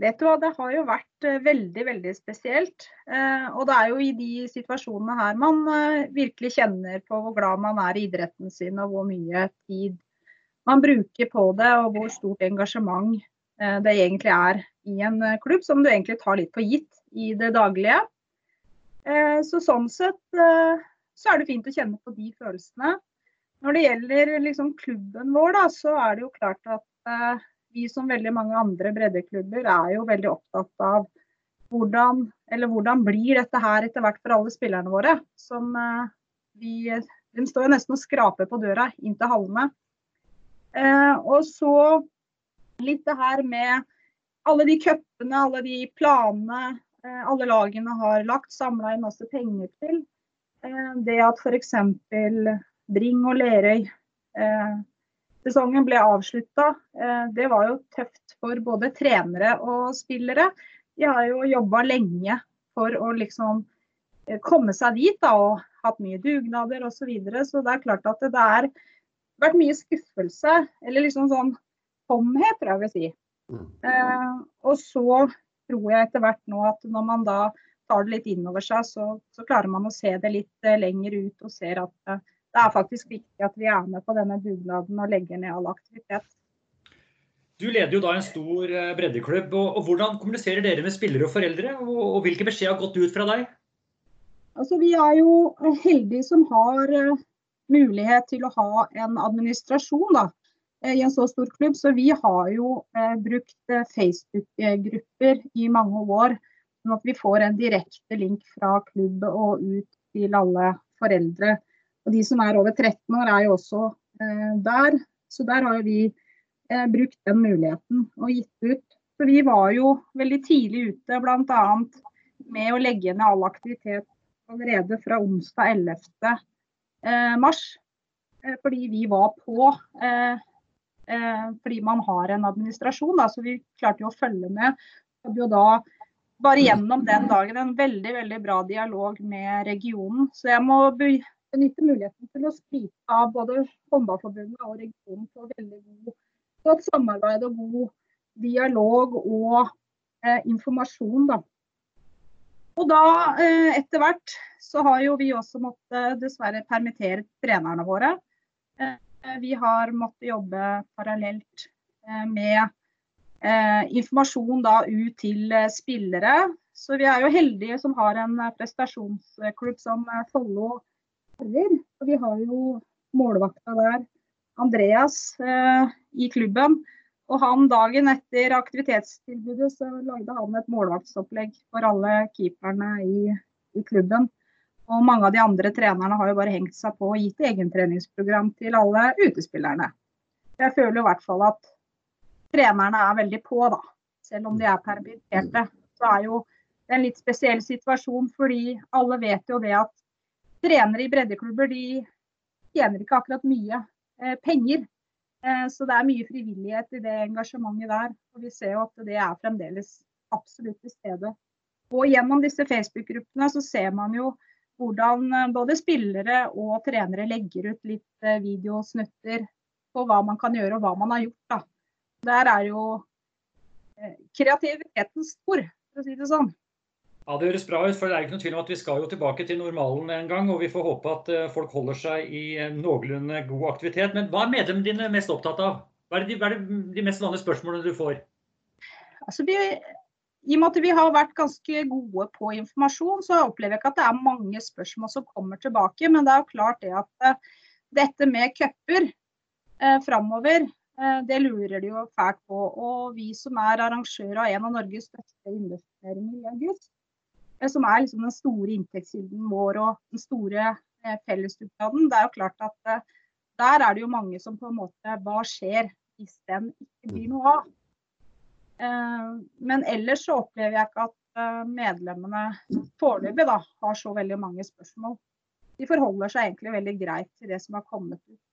Vet du hva, Det har jo vært eh, veldig veldig spesielt. Eh, og det er jo i de situasjonene her man virkelig kjenner på hvor glad man er i idretten sin, og hvor mye tid man bruker på det, og hvor stort engasjement det egentlig er i en klubb, som du egentlig tar litt for gitt i det daglige. Så sånn sett så er det fint å kjenne på de følelsene. Når det gjelder liksom klubben vår, da, så er det jo klart at vi som veldig mange andre breddeklubber er jo veldig opptatt av hvordan, eller hvordan blir dette her etter hvert for alle spillerne våre. Som eh, vi, de står jo nesten og skraper på døra inn til hallene. Eh, og så litt det her med alle de cupene, alle de planene eh, alle lagene har lagt, samla inn masse penger til. Eh, det at f.eks. Bring og Lerøy sesongen ble avslutta. Det var jo tøft for både trenere og spillere. De har jo jobba lenge for å liksom komme seg dit da, og hatt mye dugnader osv. Så, videre. så det er klart at det har vært mye skuffelse, eller liksom sånn tomhet, tror jeg vil si. Mm. Eh, og så tror jeg etter hvert nå at når man da tar det litt innover seg, så, så klarer man å se det litt eh, lenger ut og ser at eh, det er faktisk viktig at vi er med på denne dugnaden og legger ned all aktivitet. Du leder jo da en stor eh, breddeklubb. og, og Hvordan kommuniserer dere med spillere og foreldre? Og, og Hvilke beskjed har gått ut fra deg? Altså, vi er jo heldige som har uh, mulighet til å ha en administrasjon da, uh, i en så stor klubb. Så vi har jo uh, brukt Facebook-grupper i mange år. Sånn at vi får en direkte link fra klubb og ut til alle foreldre. Og de som er over 13 år er jo også eh, der. Så der har vi eh, brukt den muligheten og gitt ut. Så vi var jo veldig tidlig ute bl.a. med å legge ned all aktivitet allerede fra onsdag 11. Eh, mars. Eh, fordi vi var på. Eh, fordi man har en administrasjon. Da, så vi klarte jo å følge med. Hadde jo da bare gjennom den dagen en veldig veldig bra dialog med regionen. Så jeg må benytte muligheten til å skryte av både Håndballforbundet og regionen for veldig god, godt samarbeid og god dialog og eh, informasjon. Da. Og da, eh, etter hvert, så har jo vi også måttet dessverre permittere trenerne våre. Eh, vi har måttet jobbe parallelt eh, med informasjon da ut til spillere. Så vi er jo heldige som har en prestasjonsklubb som Follo. Og vi har jo målvakta der, Andreas, i klubben. Og han dagen etter aktivitetstilbudet så lagde han et målvaktsopplegg for alle keeperne i, i, klubben. Og mange av de andre trenerne har jo bare hengt seg på og gitt egentreningsprogram til alle utespillerne. Jeg føler i hvert fall at trenerne er veldig på, da. Selv om de er permitterte. Så er jo det en litt spesiell situasjon, fordi alle vet jo det at trenere i breddeklubber de tjener ikke akkurat mye eh, penger. Eh, så det er mye frivillighet i det engasjementet der. Og vi ser jo at det er fremdeles absolutt til stede. Og gjennom disse Facebook-gruppene så ser man jo hvordan eh, både spillere og trenere legger ut litt eh, videosnutter på hva man kan gjøre og hva man har gjort. Da. Der er jo kreativiteten stor, for å si det sånn. Ja, Det høres bra ut. for det er ikke noe tvil om at Vi skal jo tilbake til normalen en gang. og Vi får håpe at eh, folk holder seg i noenlunde god aktivitet. Men hva er medlemmene dine mest opptatt av? Hva er, de, hva er de, mest vanlige spørsmålene du får? Altså, vi, I og med at vi har vært ganske gode på informasjon, så opplever jeg ikke at det er mange spørsmål som kommer tilbake. Men det er jo klart det at uh, dette med cuper eh, framover, uh, det lurer de jo fælt på. Og vi som er arrangør av en av Norges største investeringer i august, Eh, som er liksom den store inntektskilden vår og den store eh, fellesdugnaden. Det er jo klart at eh, der er det jo mange som på en måte Hva skjer hvis den ikke blir noe av? Men ellers så opplever jeg ikke at medlemmene foreløpig har så veldig mange spørsmål. De forholder seg egentlig veldig greit til det som har kommet ut.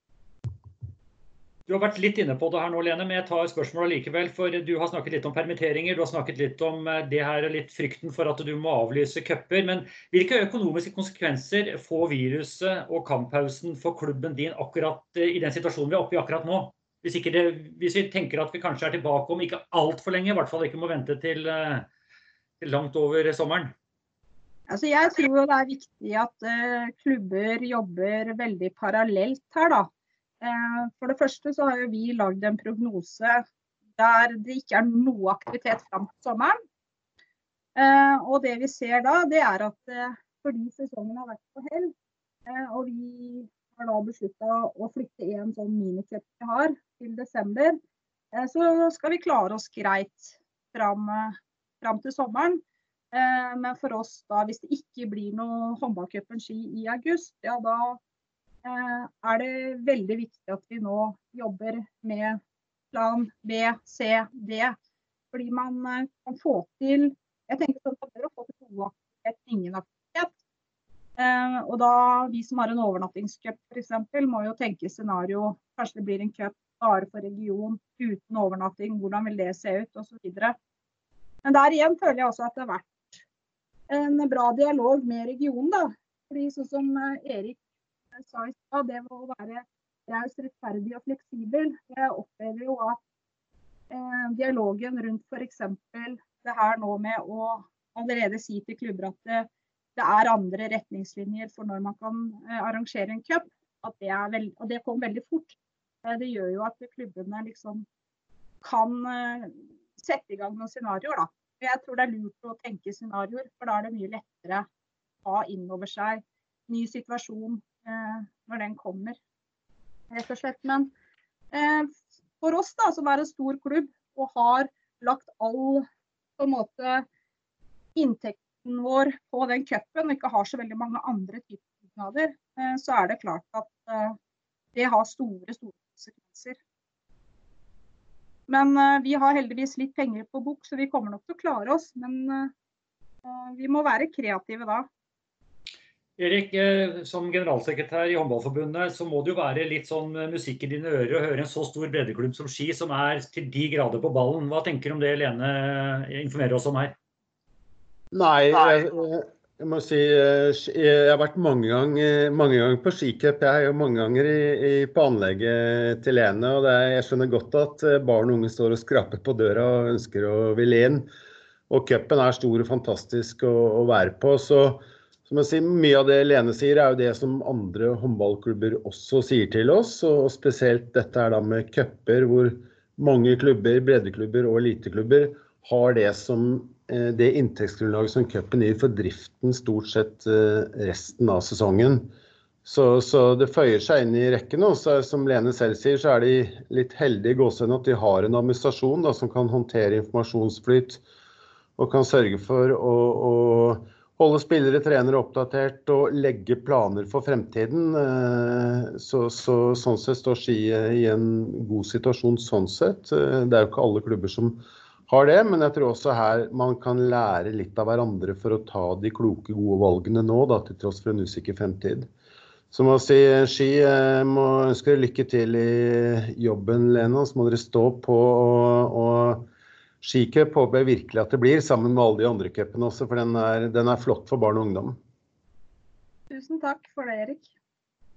Du har vært litt inne på det her nå, Lene, men jeg tar spørsmålet likevel. For du har snakket litt om permitteringer, du har snakket litt om eh, det her litt frykten for at du må avlyse cuper. Men hvilke økonomiske konsekvenser får viruset og kamppausen for klubben din akkurat eh, i den situasjonen vi er oppe i akkurat nå? Hvis, det, hvis, vi tenker at vi kanskje er tilbake om ikke altfor lenge, i hvert fall ikke må vente til, eh, til langt over sommeren? Altså jeg tror det er viktig at klubber jobber veldig parallelt her. da. Uh, for det første så har vi lagd en prognose der det ikke er noe aktivitet fram til sommeren. Uh, og det vi ser da, det er at fordi sesongen har vært på hell, og vi har da beslutta å flytte en sånn minicup vi har til desember, så skal vi klare oss greit fram, fram til sommeren. Eh, men for oss da, hvis det ikke blir noe håndballcupen ski i august, ja da eh, er det veldig viktig at vi nå jobber med plan B, C, D. Fordi man eh, kan få til Jeg tenker sånn at det er å få til god aktivitet, ingen aktivitet. og da vi som har en overnattingscup f.eks., må jo tenke scenario. Kanskje det blir en cup bare for region uten overnatting. Hvordan vil det se ut? Osv. Men der igjen føler jeg også at det har vært en bra dialog med regionen. da. Fordi sånn som eh, Erik eh, sa i stad, det å være raus, rettferdig og fleksibel. Jeg opplever jo at eh, dialogen rundt f.eks. det her nå med å allerede si til klubber at det, det, er andre retningslinjer for når man kan eh, arrangere en cup, det, veld, og det kom veldig fort. Eh, det gjør jo at klubbene liksom kan eh, sette i gang noen scenarioer. da. Jeg tror det er lurt å tenke scenarioer, for da er det mye lettere å ha inn over seg ny situasjon eh, når den kommer, rett og slett. Men eh, for oss da, som er en stor klubb og har lagt all på en måte inntekten vår på den cupen, og ikke har så veldig mange andre typer dugnader, eh, så er det klart at eh, det har store, store konsekvenser. Men vi har heldigvis litt penger på bok, så vi kommer nok til å klare oss. Men vi må være kreative da. Erik, eh, som generalsekretær i Håndballforbundet, så må det jo være litt sånn musikk i dine ører å høre en så stor breddeklubb som Ski, som er til de grader på ballen. Hva tenker du om det Lene informerer oss om her? Nei, jeg, jeg må si eh, jeg har vært mange ganger, mange ganger på skicup. Jeg og jo mange ganger i, i, på anlegget til Lene. og er, Jeg skjønner godt at eh, barn og unge står og skraper på døra og ønsker å ville inn. Og cupen er stor og fantastisk å, å være på. så som jeg sier, Mye av det Lene sier, er jo det som andre håndballklubber også sier til oss. og Spesielt dette er da med cuper, hvor mange klubber, breddeklubber og eliteklubber har det som Eh, det inntektsgrunnlaget som cupen gir for driften stort sett eh, resten av sesongen. Så, så det føyer seg inn i rekken. Og som Lene selv sier, så er de litt heldige i at de har en administrasjon da, som kan håndtere informasjonsflyt og kan sørge for å, å holde spillere, trenere oppdatert og legge planer for fremtiden. Eh, så, så, sånn sett står Ski i en god situasjon sånn sett. Det er jo ikke alle klubber som har det, men jeg tror også her man kan lære litt av hverandre for å ta de kloke, gode valgene nå, da, til tross for en usikker fremtid. Så må jeg si Ski må ønske dere lykke til i jobben, Lena. Så må dere stå på. Og, og skicup håper jeg virkelig at det blir, sammen med alle de andre cupene også, for den er, den er flott for barn og ungdom. Tusen takk for det, Erik.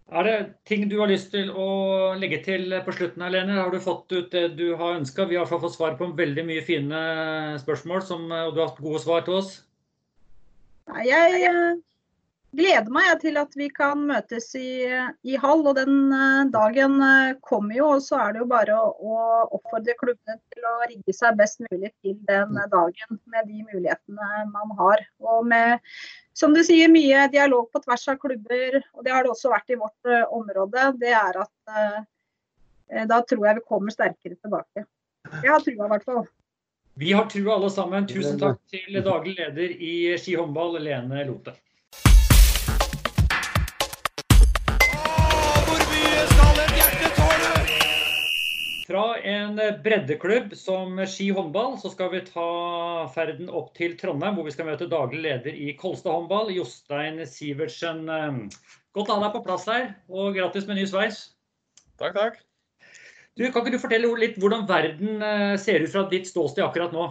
Er det ting du har lyst til å legge til på slutten her, Lene? Har du fått ut det du har ønska? Vi har fått svar på veldig mye fine spørsmål, som, og du har hatt gode svar til oss. Nei, Jeg eh, gleder meg til at vi kan møtes i, i hall, og den eh, dagen eh, kommer jo. Og så er det jo bare å, å oppfordre klubbene til å rigge seg best mulig til den dagen med de mulighetene man har. Og med som du sier, mye dialog på tvers av klubber, og det har det også vært i vårt uh, område. Det er at eh, da tror jeg vi kommer sterkere tilbake. Jeg har trua i hvert fall. Vi har trua alle sammen. Tusen takk til daglig leder i ski håndball, Lene Lote. Fra en breddeklubb som Ski håndball, så skal vi ta ferden opp til Trondheim, hvor vi skal møte daglig leder i Kolstad håndball, Jostein Sivertsen. Godt å ha deg på plass her, og grattis med ny sveis. Takk, takk. Du, kan ikke du fortelle litt hvordan verden eh, ser ut fra ditt ståsted akkurat nå?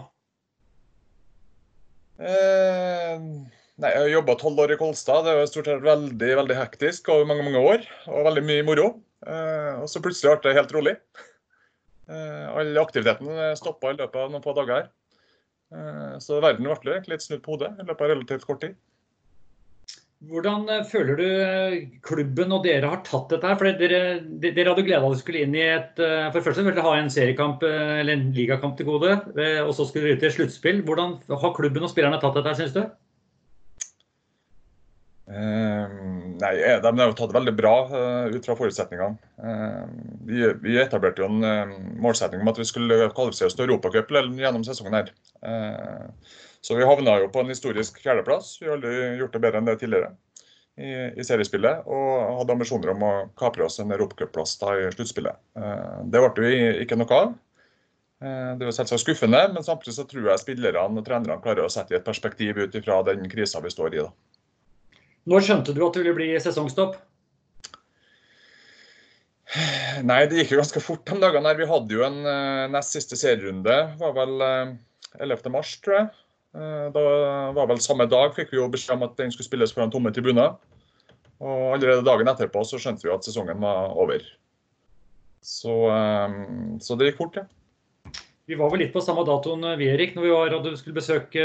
Eh, nei, jeg har jobba tolv år i Kolstad. Det har stort sett veldig veldig hektisk over mange mange år. Og veldig mye moro. Eh, og så plutselig ble det helt rolig. All aktiviteten stoppa i løpet av noen få dager. Så verden ble litt snudd på hodet i løpet av relativt kort tid. Hvordan eh, føler du eh, klubben og dere har tatt dette her? For dere, dere hadde gleda dere skulle inn i et eh, For det første ville dere ha en seriekamp eller en ligakamp til gode, og så skulle dere ut i et sluttspill. Hvordan har klubben og spillerne tatt dette, syns du? Uh, nei, De har jo tatt veldig bra uh, ut fra forutsetningene. Uh, vi, etablerte jo en målsetning om at vi skulle kvalifisere oss til Europacup gjennom sesongen. her. Så vi havna jo på en historisk fjerdeplass. Vi har aldri gjort det bedre enn det tidligere i, seriespillet. Og hadde ambisjoner om å kapre oss en europacupplass i sluttspillet. Eh, det ble vi ikke noe av. Eh, det er selvsagt skuffende, men samtidig så tror jeg spillerne og trenerne klarer å sette i et perspektiv ut ifra den krisa vi står i. da. Når skjønte du at det ville bli sesongstopp? Nei, det gikk jo ganske fort de dagene. her. Vi hadde jo en uh, nest siste serierunde. var vel uh, 11. mars, tror jeg. Eh, da var vel Samme dag fikk vi jo beskjed om at den skulle spilles foran tomme tribuner. Og allerede dagen etterpå så skjønte vi at sesongen var over. Så, eh, så det gikk fort, ja. Vi var vel litt på samme datoen vi, Erik, når vi var, og skulle besøke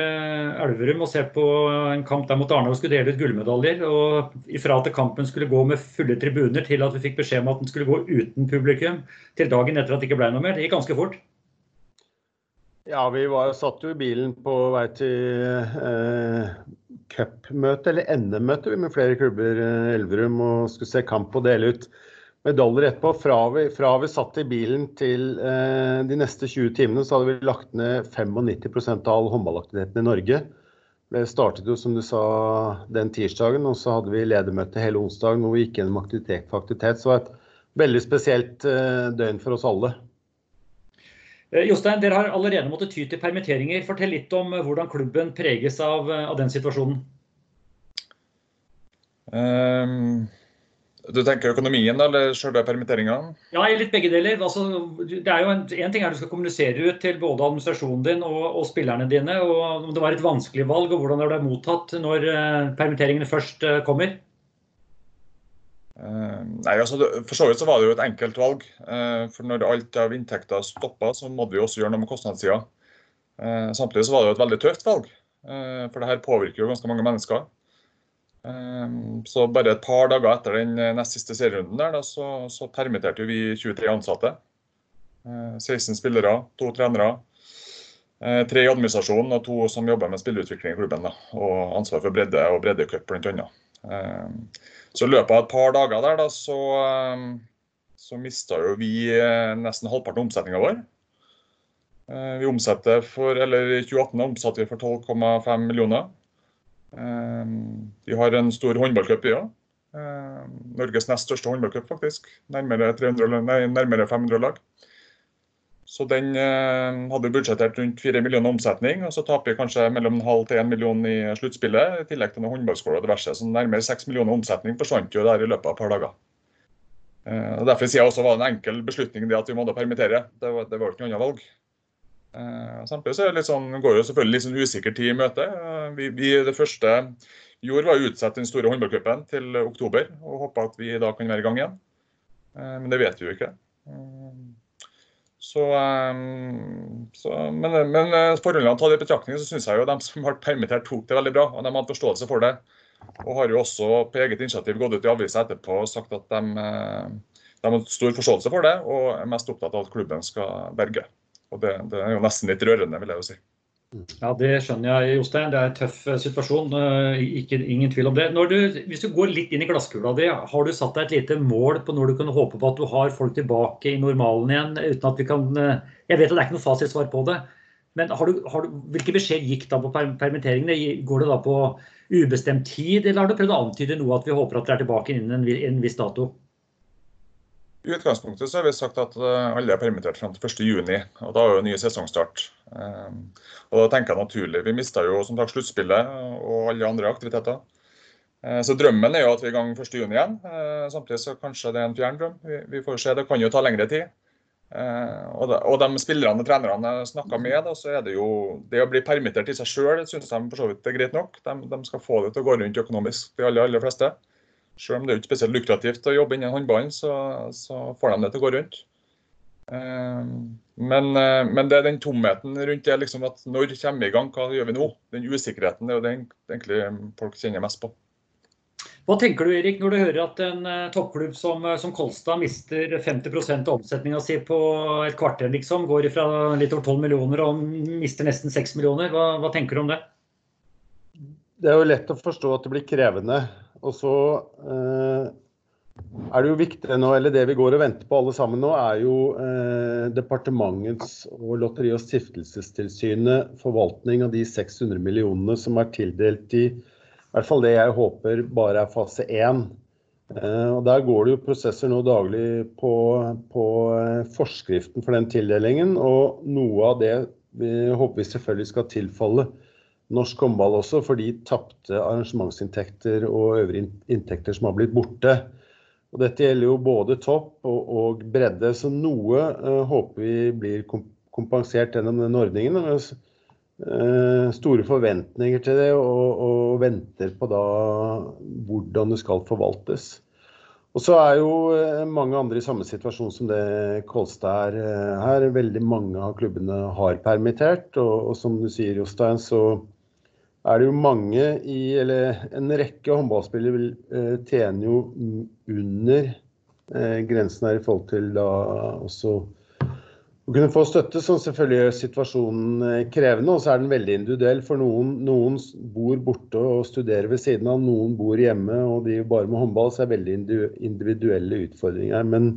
Elverum og se på en kamp der mot Arne og skulle dele ut gullmedaljer. Og ifra at kampen skulle gå med fulle tribuner, til at vi fikk beskjed om at den skulle gå uten publikum, til dagen etter at det ikke ble noe mer. Det gikk ganske fort. Ja, vi var, satt jo i bilen på vei til eh, cupmøte, eller NM-møte med flere klubber i eh, Elverum, og skulle se kamp og dele ut medaljer etterpå. Fra vi, fra vi satt i bilen til eh, de neste 20 timene, så hadde vi lagt ned 95% av all håndballaktiviteten i Norge. Det startet jo, som du sa, den tirsdagen, og så hadde vi ledermøte hele onsdagen hvor vi gikk gjennom aktivitet for aktivitet. Så det var et veldig spesielt eh, døgn for oss alle. Eh, Jostein, dere har allerede måttet ty til permitteringer. Fortell litt om eh, hvordan klubben preges av, eh, av den situasjonen. Um, du tenker økonomien eller sjølve permitteringa? Ja, litt begge deler. Altså, det er jo en, en, ting er du skal kommunisere ut til både administrasjonen din og, og, spillerne dine. og Om det var et vanskelig valg, og hvordan det ble mottatt når uh, permitteringene først uh, kommer? Uh, nei, altså, For så vidt så var det jo et enkelt valg. Uh, for Når alt av inntekter stoppa, så måtte vi også gjøre noe med kostnadssida. Uh, samtidig så var det jo et veldig tøft valg, for det her påvirker jo ganske mange mennesker. Så bare et par dager etter den nest siste serierunden der, så, så permitterte vi 23 ansatte. 16 spillere, to trenere, tre i administrasjonen og to som jobber med spillerutvikling i klubben. Da, og ansvar for bredde og breddecup bl.a. Så i løpet av et par dager der, da, så, eh, så mista jo vi eh, nesten halvparten av omsetninga vår. Eh, vi omsetter for, eller I 2018 omsatte vi for 12,5 millioner. Vi har en stor håndballcup, i òg. Norges nest største håndballcup, faktisk. Nærmere, 300, nei, nærmere 500 lag. Så den eh, hadde budsjettert rundt 4 millioner omsetning, og så taper vi kanskje mellom en halv til 1 million i sluttspillet, i tillegg til noen håndballskåler og diverse. Så nærmere 6 millioner omsetning forsvant jo der i løpet av et par dager. Og Derfor sier jeg også var det en enkel beslutning det at vi måtte permittere. Det var, det var ikke noe annet valg. Eh, samtidig så det litt sånn, går jo selvfølgelig litt sånn usikker tid i møte. Eh, vi, vi, det første gjorde, var å utsette den store håndballcupen til oktober, og håpe at vi da kan være i gang igjen. Eh, men det vet vi jo ikke. Eh, så, så, men, men eh, forholdene tatt i betraktning, så syns jeg jo de som ble permittert, tok det veldig bra. og De hadde forståelse for det. Og har jo også på eget initiativ gått ut i avisa etterpå og sagt at de, eh, de, har stor forståelse for det, og er mest opptatt av at klubben skal berge. Og det, det er jo nesten litt rørende, vil jeg jo si. Ja, Det skjønner jeg, Jostein. Det er en tøff eh, situasjon. Eh, ikke, ingen tvil om det. Du, hvis du går litt inn i glasskula di, har du satt deg et lite mål på når du kan håpe på at du har folk tilbake i normalen igjen? uten at vi kan... Eh, jeg vet at det er ikke noe fasitsvar på det. Men har du, har du, hvilke beskjed gikk da på permitteringene? Går det da på ubestemt tid, eller har du prøvd å antyde noe at vi håper at dere er tilbake innen en, viss dato? I utgangspunktet så har vi sagt at eh, alle er permittert frem til 1.6, og da er jo ny sesongstart. Ehm, og da tenker jeg naturlig. Vi mista jo som sagt sluttspillet og alle andre aktiviteter. Eh, så drømmen er jo at vi er i gang 1.6 igjen. Eh, samtidig så kanskje det er en fjern drøm. Vi får se. Det kan jo ta lengre tid. Og de, spillerne og trenerne jeg snakka med, så er det jo det å bli permittert i seg sjøl syns de for så vidt er greit nok. De, de, skal få det til å gå rundt økonomisk, de aller, aller fleste. Selv om det er ikke spesielt lukrativt å jobbe innen håndballen, så, så, får de det til å gå rundt. Men, men, det er den tomheten rundt det. liksom at Når kommer vi i gang? Hva gjør vi nå? Den usikkerheten det er jo det egentlig folk kjenner mest på. Hva tenker du Erik, når du hører at en uh, toppklubb som, uh, som, Kolstad mister 50% av omsetninga si på et kvarter, liksom, går fra litt over 12 millioner og mister nesten 6 millioner. Hva, hva, tenker du om det? Det er jo lett å forstå at det blir krevende. Og så eh, er det jo viktig nå, eller det vi går og venter på alle sammen nå, er jo departementets og Lotteri- og stiftelsestilsynet forvaltning av de 600 millionene som er tildelt i i hvert fall det jeg håper bare er fase én. Eh, og Der går det jo prosesser nå daglig på, på eh, forskriften for den tildelingen. Og noe av det vi håper vi selvfølgelig skal tilfalle norsk håndball også, for de tapte arrangementsinntekter og øvrige inntekter som har blitt borte. Og Dette gjelder jo både topp og, og bredde, så noe uh, håper vi blir kompensert gjennom den ordningen. Uh, store forventninger til det og, og, venter på da hvordan det skal forvaltes. Og så er jo eh, mange andre i samme situasjon som det Kolstad er her. Veldig mange av klubbene har permittert. Og, og som du sier, Jostein, så er det jo mange i Eller en rekke håndballspillere tjener jo under grensen her i forhold til da også å kunne få støtte, som selvfølgelig gjør situasjonen eh, krevende. Og så er den veldig individuell. For noen, noen, bor borte og studerer ved siden av, noen bor hjemme og de bare med håndball. Så er det veldig individuelle utfordringer. Men,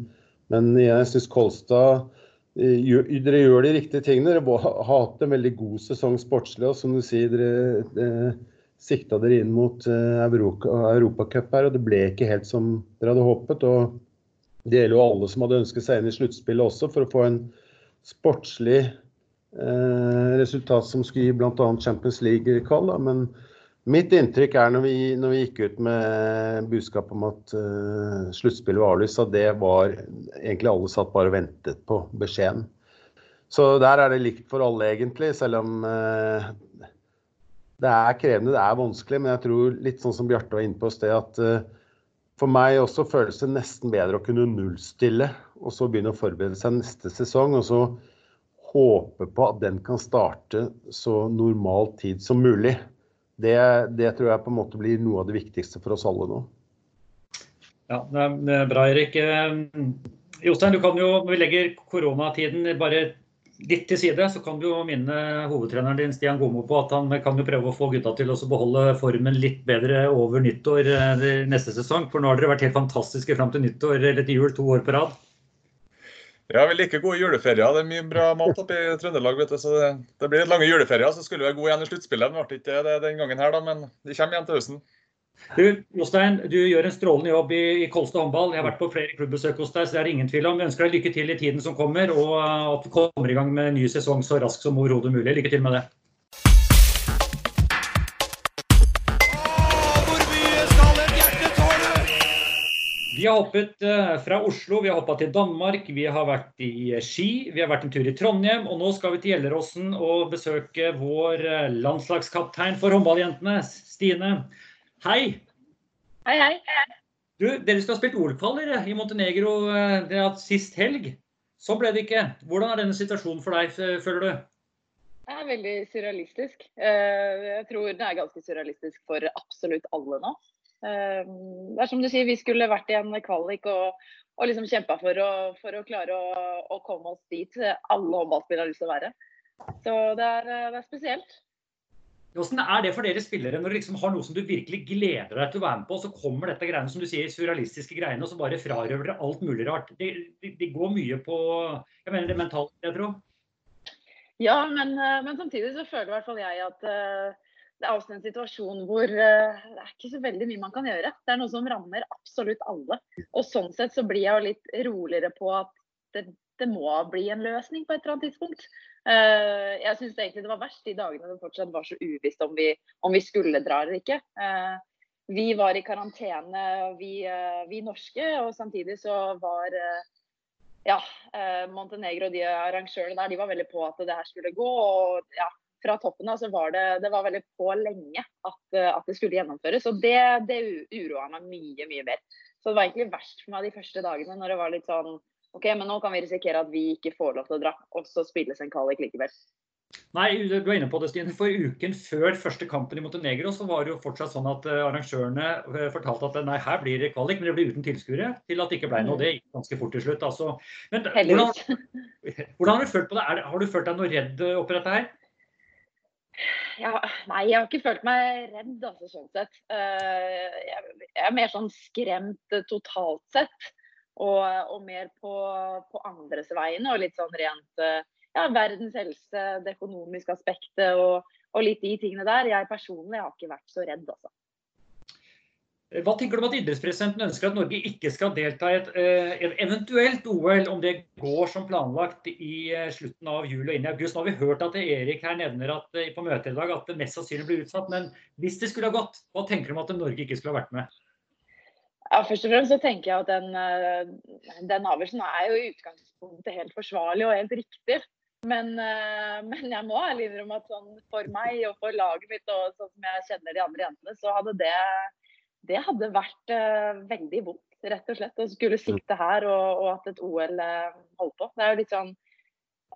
men jeg syns Kolstad eh, dere gjør de riktige tingene. Dere har hatt en veldig god sesong sportslig. Og som du sier, dere eh, sikta dere inn mot eh, Europacup her, og det ble ikke helt som dere hadde håpet. og det gjelder jo alle som hadde ønsket seg inn i sluttspillet også, for å få en sportslig eh, resultat som skulle gi bl.a. Champions League-kall. Men mitt inntrykk er når vi, når vi, gikk ut med budskap om at uh, sluttspillet var avlyst, at det var egentlig alle satt bare og ventet på beskjeden. Så der er det likt for alle, egentlig. Selv om uh, det er krevende, det er vanskelig. Men jeg tror litt sånn som Bjarte var inne på i sted, at uh, for meg også føles det nesten bedre å kunne nullstille og så begynne å forberede seg neste sesong. Og så håpe på at den kan starte så normal tid som mulig. Det, det tror jeg på en måte blir noe av det viktigste for oss alle nå. Ja, det er bra, Erik. Eh, Jostein, du kan jo, når vi legger koronatiden bare litt til side, så kan du jo minne hovedtreneren din Stian Gomo på at han kan jo prøve å få gutta til å beholde formen litt bedre over nyttår eh, neste sesong. For nå har dere vært helt fantastiske fram til nyttår eller til jul to år på rad. Ja, vi liker gode juleferier. Det er mye bra mat oppe i Trøndelag. vet du, så Det, det blir lange juleferier. Så skulle vi være gode igjen i sluttspillet. Det ble ikke det den gangen her, da, men de kommer igjen til høsten. Du, Jostein, du gjør en strålende jobb i, i Kolstad håndball. Jeg har vært på flere klubbbesøk hos deg, så det er ingen tvil om. Vi ønsker deg lykke til i tiden som kommer, og at du kommer i gang med en ny sesong så raskt som overhodet mulig. Lykke til med det. Vi har hoppet eh, fra Oslo, vi har hoppa til Danmark, vi har vært i Ski, vi har vært en tur i Trondheim. Og nå skal vi til Gjelleråsen og besøke vår eh, landslagskaptein for håndballjentene, Stine. Hei. Hei, hei. Du, Dere skal ha spilt OL-kvaler i Montenegro det sist helg. Så ble det ikke. Hvordan er denne situasjonen for deg, føler du? Det er veldig surrealistisk. Eh, jeg tror det er ganske surrealistisk for absolutt alle nå. Eh, det er som du sier, vi skulle vært i en kvalik og, og liksom kjempa for, for, å klare å, å, komme oss dit alle håndballspillere har lyst til å være. Så det er, det er spesielt. Hvordan er det for dere spillere når du liksom har noe som du virkelig gleder deg til å være med på, og så kommer dette greiene som du sier, surrealistiske greiene, og så bare frarøver dere alt mulig rart? Det, de, de går mye på jeg mener det mentalt, jeg tror. Ja, men, eh, men, samtidig så føler i hvert fall jeg at uh, det er også en situasjon hvor uh, det er ikke så veldig mye man kan gjøre. Det er noe som rammer absolutt alle. Og sånn sett så blir jeg jo litt roligere på at det, det må bli en løsning på et eller annet tidspunkt. Uh, jeg syns egentlig det var verst de dagene det fortsatt var så uvisst om vi, om vi skulle dra eller ikke. Uh, vi var i karantene, vi, vi, norske, og samtidig så var ja, Montenegro og de arrangørene der de var veldig på at det her skulle gå. og ja, Fra toppen av så var det, det var veldig på lenge at, at det skulle gjennomføres. Og det, det uroa meg mye, mye mer. Så det var egentlig verst for meg de første dagene når det var litt sånn OK, men nå kan vi risikere at vi ikke får lov til å dra, og så spilles en kvalik likevel. Nei, du er inne på det, Stine. For uken før første kampen i Montenegro så var det jo fortsatt sånn at eh, arrangørene eh, fortalte at nei, her blir det kvalik, men det blir uten tilskuere. Til at det ikke ble noe. Det gikk ganske fort til slutt. Altså. Men hvordan, hvordan, har du følt på det? Har du følt deg noe redd oppi dette her? Ja, nei, jeg har ikke følt meg redd, altså, sånn sett. Eh, jeg er mer sånn skremt totalt sett. Og, og mer på, på andres vegne, og litt sånn rent ja, verdens helse, det økonomiske aspektet og, og, litt de tingene der. Jeg personlig har ikke vært så redd, altså. Hva tenker du om at idrettspresidenten ønsker at Norge ikke skal delta i et, eh, et eventuelt OL, om det går som planlagt i eh, slutten av juli og inn i august? Nå har vi hørt at Erik her nevner at, eh, på møtet i dag at det mest sannsynlig blir utsatt. Men hvis det skulle ha gått, hva tenker du om at Norge ikke skulle ha vært med? Ja, først og fremst så tenker jeg at den, den avgjørelsen er jo i utgangspunktet helt forsvarlig og helt riktig. Men, men, jeg må ærlig innrømme at sånn, for meg og for laget mitt, og sånn som jeg kjenner de andre jentene, så hadde det, det hadde vært uh, veldig vondt, rett og slett. Å skulle sitte her og, og at et OL uh, holdt på. Det er jo litt sånn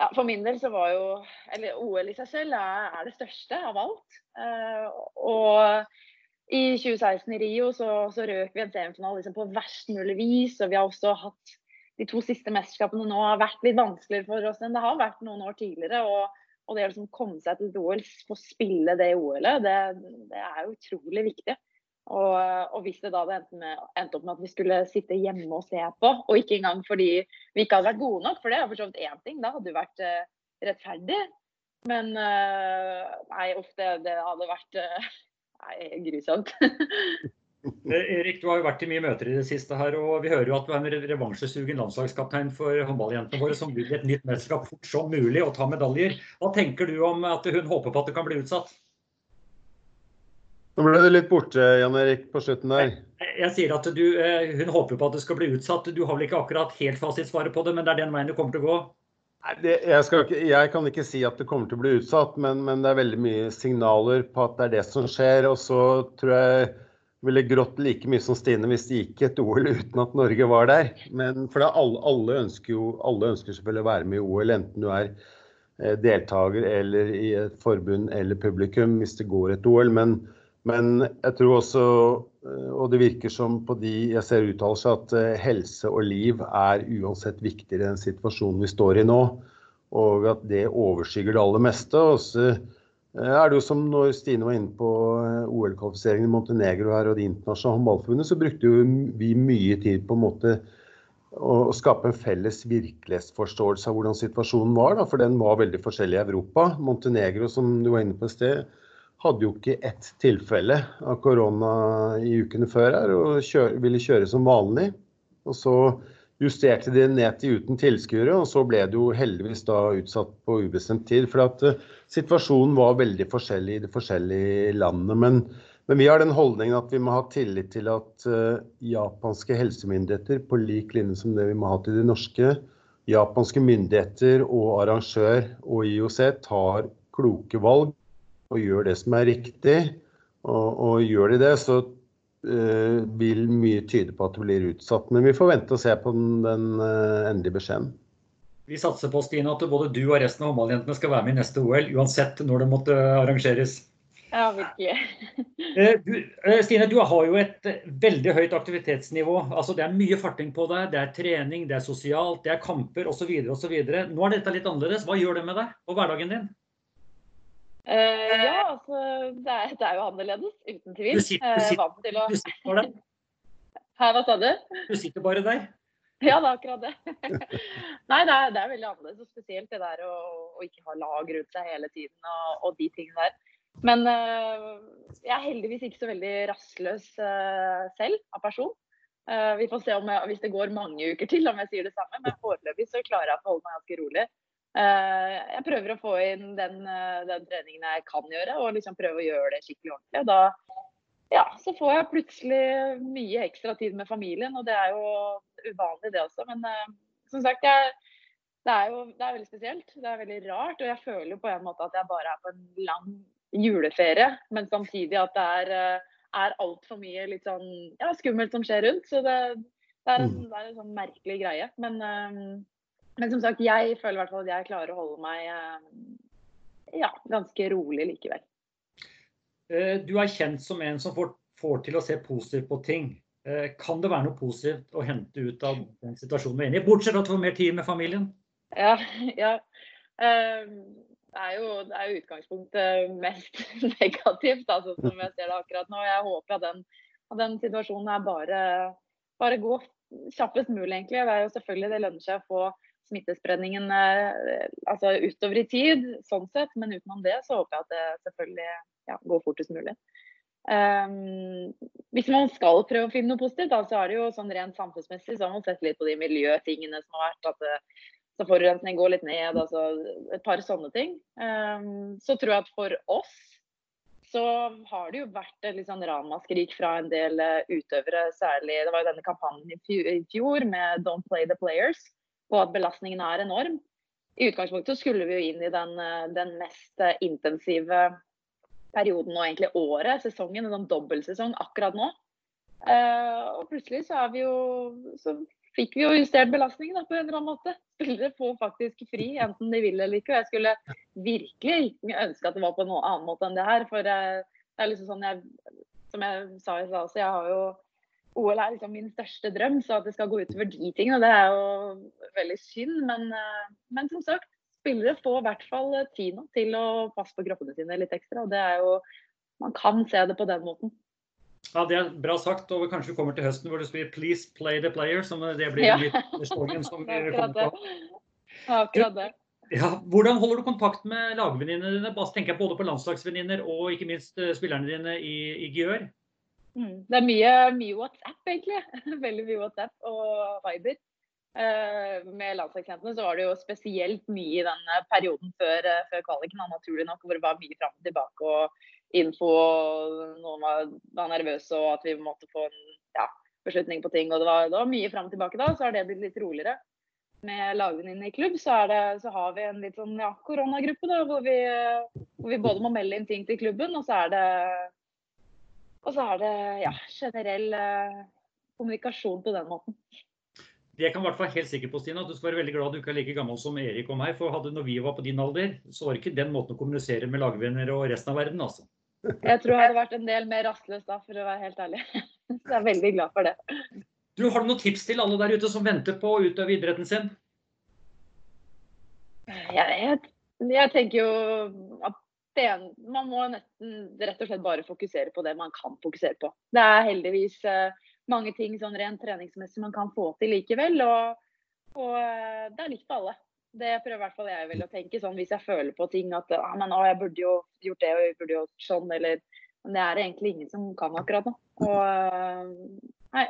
ja, For min del så var jo Eller OL i seg selv er, er det største av alt. og i 2016 i Rio så, så røk vi en semifinale liksom på verst mulig vis. Og vi har også hatt de to siste mesterskapene nå har vært litt vanskeligere for oss enn det har vært noen år tidligere. Og, og det å liksom komme seg til et OL, få spille det OL-et, det, det, er utrolig viktig. Og, og, hvis det da hadde endt, med, endte, opp med at vi skulle sitte hjemme og se på, og ikke engang fordi vi ikke hadde vært gode nok, for det er for så vidt én ting, da hadde vi vært uh, rettferdig. Men uh, nei, uff, det, det, hadde vært uh, nei, grusomt. Erik, du har jo vært i mye møter i det siste her, og vi hører jo at du er en revansjesugen landslagskaptein for håndballjentene våre, som vil et nytt mesterskap fort som mulig og ta medaljer. Hva tenker du om at hun håper på at det kan bli utsatt? Nå ble du litt borte, Jan Erik, på slutten der. Jeg, jeg sier at du, eh, Hun håper på at det skal bli utsatt. Du har vel ikke akkurat helt fasitsvaret på det, men det er den veien det kommer til å gå? Det, jeg, ikke, jeg, kan ikke si at det kommer til å bli utsatt, men, men det er veldig mye signaler på at det er det som skjer. Og så tror jeg ville grått like mye som Stine hvis det gikk et OL uten at Norge var der. Men for alle, alle, ønsker jo alle ønsker selvfølgelig å være med i OL, enten du er eh, deltaker eller i et forbund eller publikum hvis det går et OL. Men, men jeg tror også, eh, og det virker som på de jeg ser uttaler seg, at eh, helse og liv er uansett viktigere den situasjonen vi står i nå. Og at det overskygger det aller meste. Og så er det jo som når Stine var inne på eh, OL-kvalifiseringen i Montenegro her og Det internasjonale håndballforbundet, så brukte vi mye tid på en måte å skape en felles virkelighetsforståelse av hvordan situasjonen var. Da, for den var veldig forskjellig i Europa. Montenegro, som du var inne på i sted, hadde jo ikke ett tilfelle av korona i ukene før her, og kjør, ville kjøre som vanlig. Og så justerte de ned til uten tilskuere, og så ble det jo heldigvis da utsatt på ubestemt tid. For at uh, situasjonen var veldig forskjellig i de forskjellige landene. Men, men, vi har den holdningen at vi må ha tillit til at uh, japanske helsemyndigheter, på lik linje som det vi må ha til de norske, japanske myndigheter og arrangør og IOC tar kloke valg og gjør det som er riktig. Og, og gjør de det, så uh, vil mye tyde på at det blir utsatt. Men vi får vente og se på den, den uh, endelige beskjeden. Vi satser på Stine, at både du og resten av håndballjentene skal være med i neste OL, uansett når det måtte arrangeres. Ja, virkelig. Eh, du, Stine, du har jo et veldig høyt aktivitetsnivå. Altså, det er mye farting på deg. Det er trening, det er sosialt, det er kamper osv. osv. Nå er dette litt annerledes. Hva gjør det med deg og hverdagen din? Uh, ja, altså det er, det er, jo annerledes, uten tvil. Du sitter, du sitter, uh, å... du sitter bare der. Her, hva sa du? Du sitter bare der. Ja, det er akkurat det. Nei, det er, det er, veldig annerledes. Og spesielt det der å, å, ikke ha lag rundt seg hele tiden og, og de tingene der. Men uh, jeg er heldigvis ikke så veldig rastløs selv av person. vi får se om jeg, hvis det går mange uker til om jeg sier det samme, men foreløpig så klarer jeg å holde meg ganske rolig. Eh, jeg prøver å få inn den, eh, den, treningen jeg kan gjøre, og liksom prøve å gjøre det skikkelig ordentlig. Og da ja, så får jeg plutselig mye ekstra tid med familien, og det er jo uvanlig det også. Men uh, som sagt, jeg, det er jo det er veldig spesielt. Det er veldig rart. Og jeg føler jo på en måte at jeg bare er på en lang juleferie, men samtidig at det er, er altfor mye litt sånn ja, skummelt som skjer rundt. Så det, det er en, det er en sånn merkelig greie. Men, men som sagt, jeg føler i hvert fall at jeg klarer å holde meg um, ja, ganske rolig likevel. Eh, du er kjent som en som får, får til å se positivt på ting. Eh, kan det være noe positivt å hente ut av den situasjonen vi er inne i? Bortsett fra at du får mer tid med familien? Ja, ja. Um, det er jo det er utgangspunktet mest negativt, altså, som jeg ser det akkurat nå. Jeg håper at den, at den situasjonen er bare, bare går kjappest mulig, egentlig. Det er jo selvfølgelig det lønner seg å få smittespredningen eh, altså utover i tid, sånn sett. Men utenom det så håper jeg at det selvfølgelig ja, går fortest mulig. Um, hvis man skal prøve å finne noe positivt, da, så er det jo sånn rent samfunnsmessig så har man sett litt på de miljøtingene som har vært. at det, så forurensning går litt ned, altså et par sånne ting. Um, så tror jeg at for oss så har det jo vært et litt sånn ramaskrik fra en del uh, utøvere, særlig Det var jo denne kampanjen i fjor med 'Don't play the players', på at belastningen er enorm. I utgangspunktet skulle vi jo inn i den, uh, den mest uh, intensive perioden og egentlig året, sesongen, en sånn dobbeltsesong akkurat nå. og plutselig så er vi jo så fikk vi jo justert belastningen da, på en eller annen måte. Spillere får faktisk fri, enten de vil eller ikke. Og jeg skulle virkelig ønske at det var på en annen måte enn det her. For eh, det er liksom sånn jeg, Som jeg sa i stad også, jeg har jo OL er liksom min største drøm, så at det skal gå utover de tingene, det er jo veldig synd. Men, eh, men som sagt, spillere får i hvert fall tid nå til å passe på kroppene sine litt ekstra. og det er jo Man kan se det på den måten. Ja, Det er bra sagt. og Kanskje vi kommer til høsten hvor det blir 'Please play the player'. som Det blir ja. litt slogan som vi kommer på. Akkurat det. Ja, hvordan holder du kontakt med lagvenninnene dine? Bare tenker jeg både på landslagsvenninner og ikke minst eh, spillerne dine i, i Gjør. Mm, det er mye, mye, WhatsApp, egentlig. Veldig mye WhatsApp og Viber. Uh, med landslagsjentene så var det jo spesielt mye i den perioden før, uh, før kvaliken, naturlig nok, hvor det var mye fram og tilbake. og info, og noen var, var nervøse og at vi måtte få en ja, beslutning på ting. og Det var, det var mye fram og tilbake da, så har det blitt litt roligere. Med lagvenninne i klubb så, det, så, har vi en litt sånn ja, koronagruppe da, hvor vi, hvor vi, både må melde inn ting til klubben, og så er det, og så er det ja, generell eh, kommunikasjon på den måten. Det jeg kan fall helt sikker på, Stina, at du skal være veldig glad du ikke er like gammel som Erik og meg. For hadde når vi var på din alder, så var det ikke den måten å kommunisere med lagvenner og resten av verden, altså. Jeg tror jeg hadde vært en del mer rastløs da, for å være helt ærlig. Så jeg er veldig glad for det. Du, Har du noen tips til alle der ute som venter på å utøve idretten sin? Jeg, jeg tenker jo at det, man må nesten rett og slett bare fokusere på det man kan fokusere på. Det er heldigvis eh, mange ting sånn rent treningsmessig man kan få til likevel. Og, og eh, det er likt for alle. Det prøver i hvert fall jeg vel å tenke. sånn Hvis jeg føler på ting at ah, men, å, jeg burde jo gjort det og jeg burde gjort sånn, eller Men det er egentlig ingen som kan akkurat nå. Og eh, nei,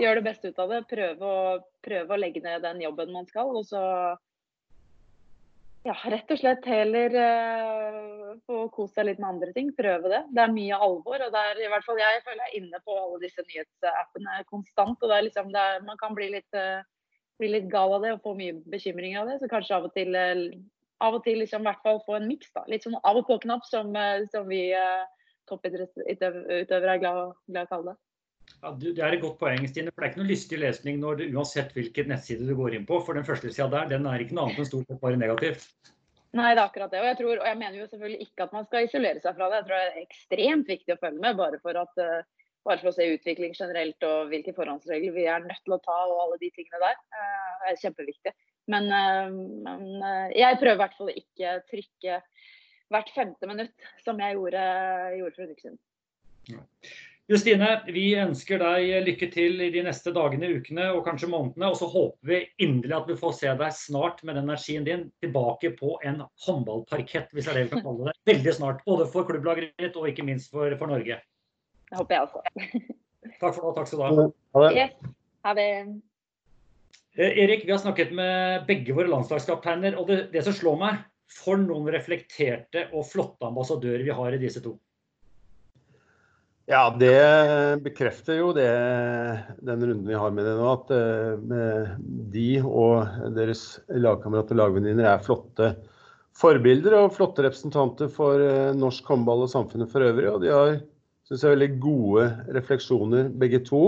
gjør det beste ut av det. Prøve å, prøve å legge ned den jobben man skal. Og så ja, rett og slett heller uh, få kose seg litt med andre ting. Prøve det. Det er mye alvor. og det er, i hvert fall Jeg føler jeg er inne på alle disse nyhetsappene konstant. og det er liksom, det er, Man kan bli litt uh, bli litt gal av det og få mye bekymring av det. Så kanskje av og til, uh, av og til liksom, hvert fall få en miks. Litt sånn av og på-knapp, som, som vi toppidrettsutøvere er glad, glad å kalle det. Ja, Det er et godt poeng, Stine. for Det er ikke noe lystig lesning når du, uansett hvilken nettside du går inn på. For den første sida der, den er ikke noe annet enn stort sett bare negativt. Nei, det er akkurat det. Og jeg, tror, og jeg mener jo selvfølgelig ikke at man skal isolere seg fra det. Jeg tror det er ekstremt viktig å følge med, bare for at uh, bare for å se utvikling generelt og hvilke forhåndsregler vi er nødt til å ta og alle de tingene der. Eh, det er kjempeviktig. Men, eh, men eh, jeg prøver i hvert fall ikke trykke hvert femte minutt, som jeg gjorde, gjorde for en uke siden. Justine, vi ønsker deg lykke til i de neste dagene, ukene og kanskje månedene. Og så håper vi inderlig at vi får se deg snart med den energien din tilbake på en håndballparkett, hvis det er det vi kan kalle det. Veldig snart. Både for klubblaget ditt og ikke minst for, for Norge. Det håper jeg også. Takk for nå. Takk skal du ha. Ha det. Ha det. Eh, Erik, vi har snakket med begge våre landslagskapteiner. Og det, det som slår meg, for noen reflekterte og flotte ambassadører vi har i disse to. Ja, det bekrefter jo det, den runden vi har med det nå, at uh, de og deres lagkamerater og lagvenninner er flotte forbilder og flotte representanter for uh, norsk håndball og samfunnet for øvrig. Og de har synes jeg, veldig gode refleksjoner, begge to.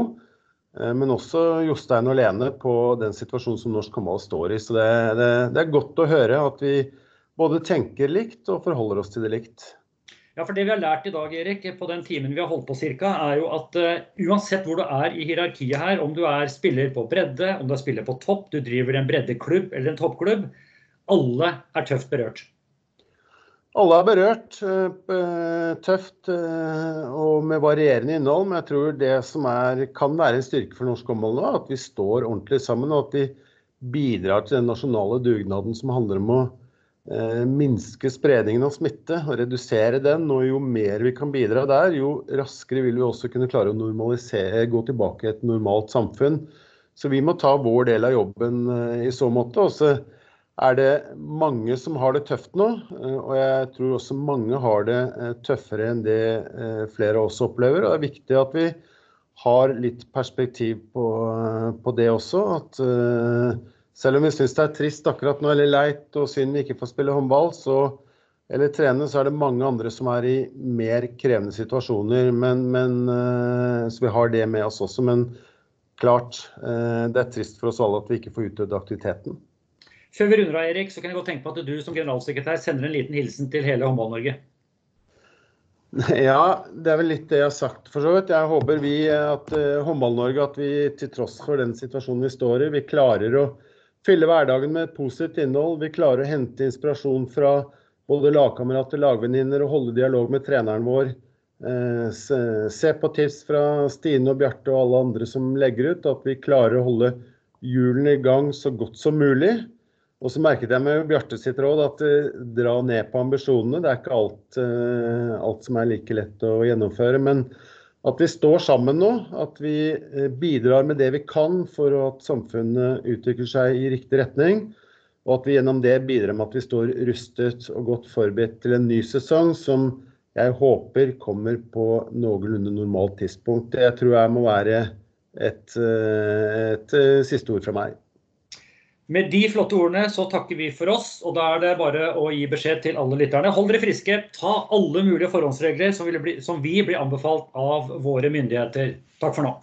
Men også Jostein og Lene på den situasjonen som norsk håndball står i. Så det, det, det er godt å høre at vi både tenker likt og forholder oss til det likt. Ja, for Det vi har lært i dag, Erik, på den timen vi har holdt på cirka, er jo at uh, uansett hvor du er i hierarkiet her, om du er spiller på bredde, om du er spiller på topp, du driver en breddeklubb eller en toppklubb, alle er tøft berørt. Alle er berørt. Uh, tøft uh, og med varierende innhold. Men jeg tror det som er, kan være en styrke for norsk håndball nå, at vi står ordentlig sammen og at vi bidrar til den nasjonale dugnaden som handler om å Eh, minske spredningen av smitte og redusere den. Og jo mer vi kan bidra der, jo raskere vil vi også kunne klare å normalisere, gå tilbake i et normalt samfunn. Så vi må ta vår del av jobben eh, i så måte. Og så er det mange som har det tøft nå. Eh, og jeg tror også mange har det tøffere enn det flere av oss opplever. Og det er viktig at vi har litt perspektiv på, på det også. at selv om vi syns det er trist akkurat nå, eller leit og synd vi ikke får spille håndball, så, eller trene, så er det mange andre som er i mer krevende situasjoner. Men, men, eh, så vi har det med oss også. Men klart, eh, det er trist for oss alle at vi ikke får utøvd aktiviteten. Før vi runder av, Erik, så kan jeg godt tenke på at du som generalsekretær sender en liten hilsen til hele Håndball-Norge. Ja, det er vel litt det jeg har sagt for så vidt. Jeg håper vi at uh, Håndball-Norge, at vi til tross for den situasjonen vi står i, vi klarer å fylle hverdagen med positivt innhold. Vi klarer å hente inspirasjon fra både lagkamerater, lagvenninner og holde dialog med treneren vår. Eh, se på tips fra Stine og Bjarte og alle andre som legger ut, at vi klarer å holde hjulene i gang så godt som mulig. Og så merket jeg med Bjarte sitt råd at uh, dra ned på ambisjonene. Det er ikke alt, uh, alt som er like lett å gjennomføre. Men at vi står sammen nå, at vi eh, bidrar med det vi kan for at samfunnet utvikler seg i riktig retning. Og at vi gjennom det bidrar med at vi står rustet og godt forberedt til en ny sesong som jeg håper kommer på noenlunde normalt tidspunkt. Det tror jeg må være et, eh, et, et eh, siste ord fra meg. Med de flotte ordene så takker vi for oss, og da er det bare å gi beskjed til alle lytterne. Hold dere friske, ta alle mulige forhåndsregler som, vi blir anbefalt av våre myndigheter. Takk for nå.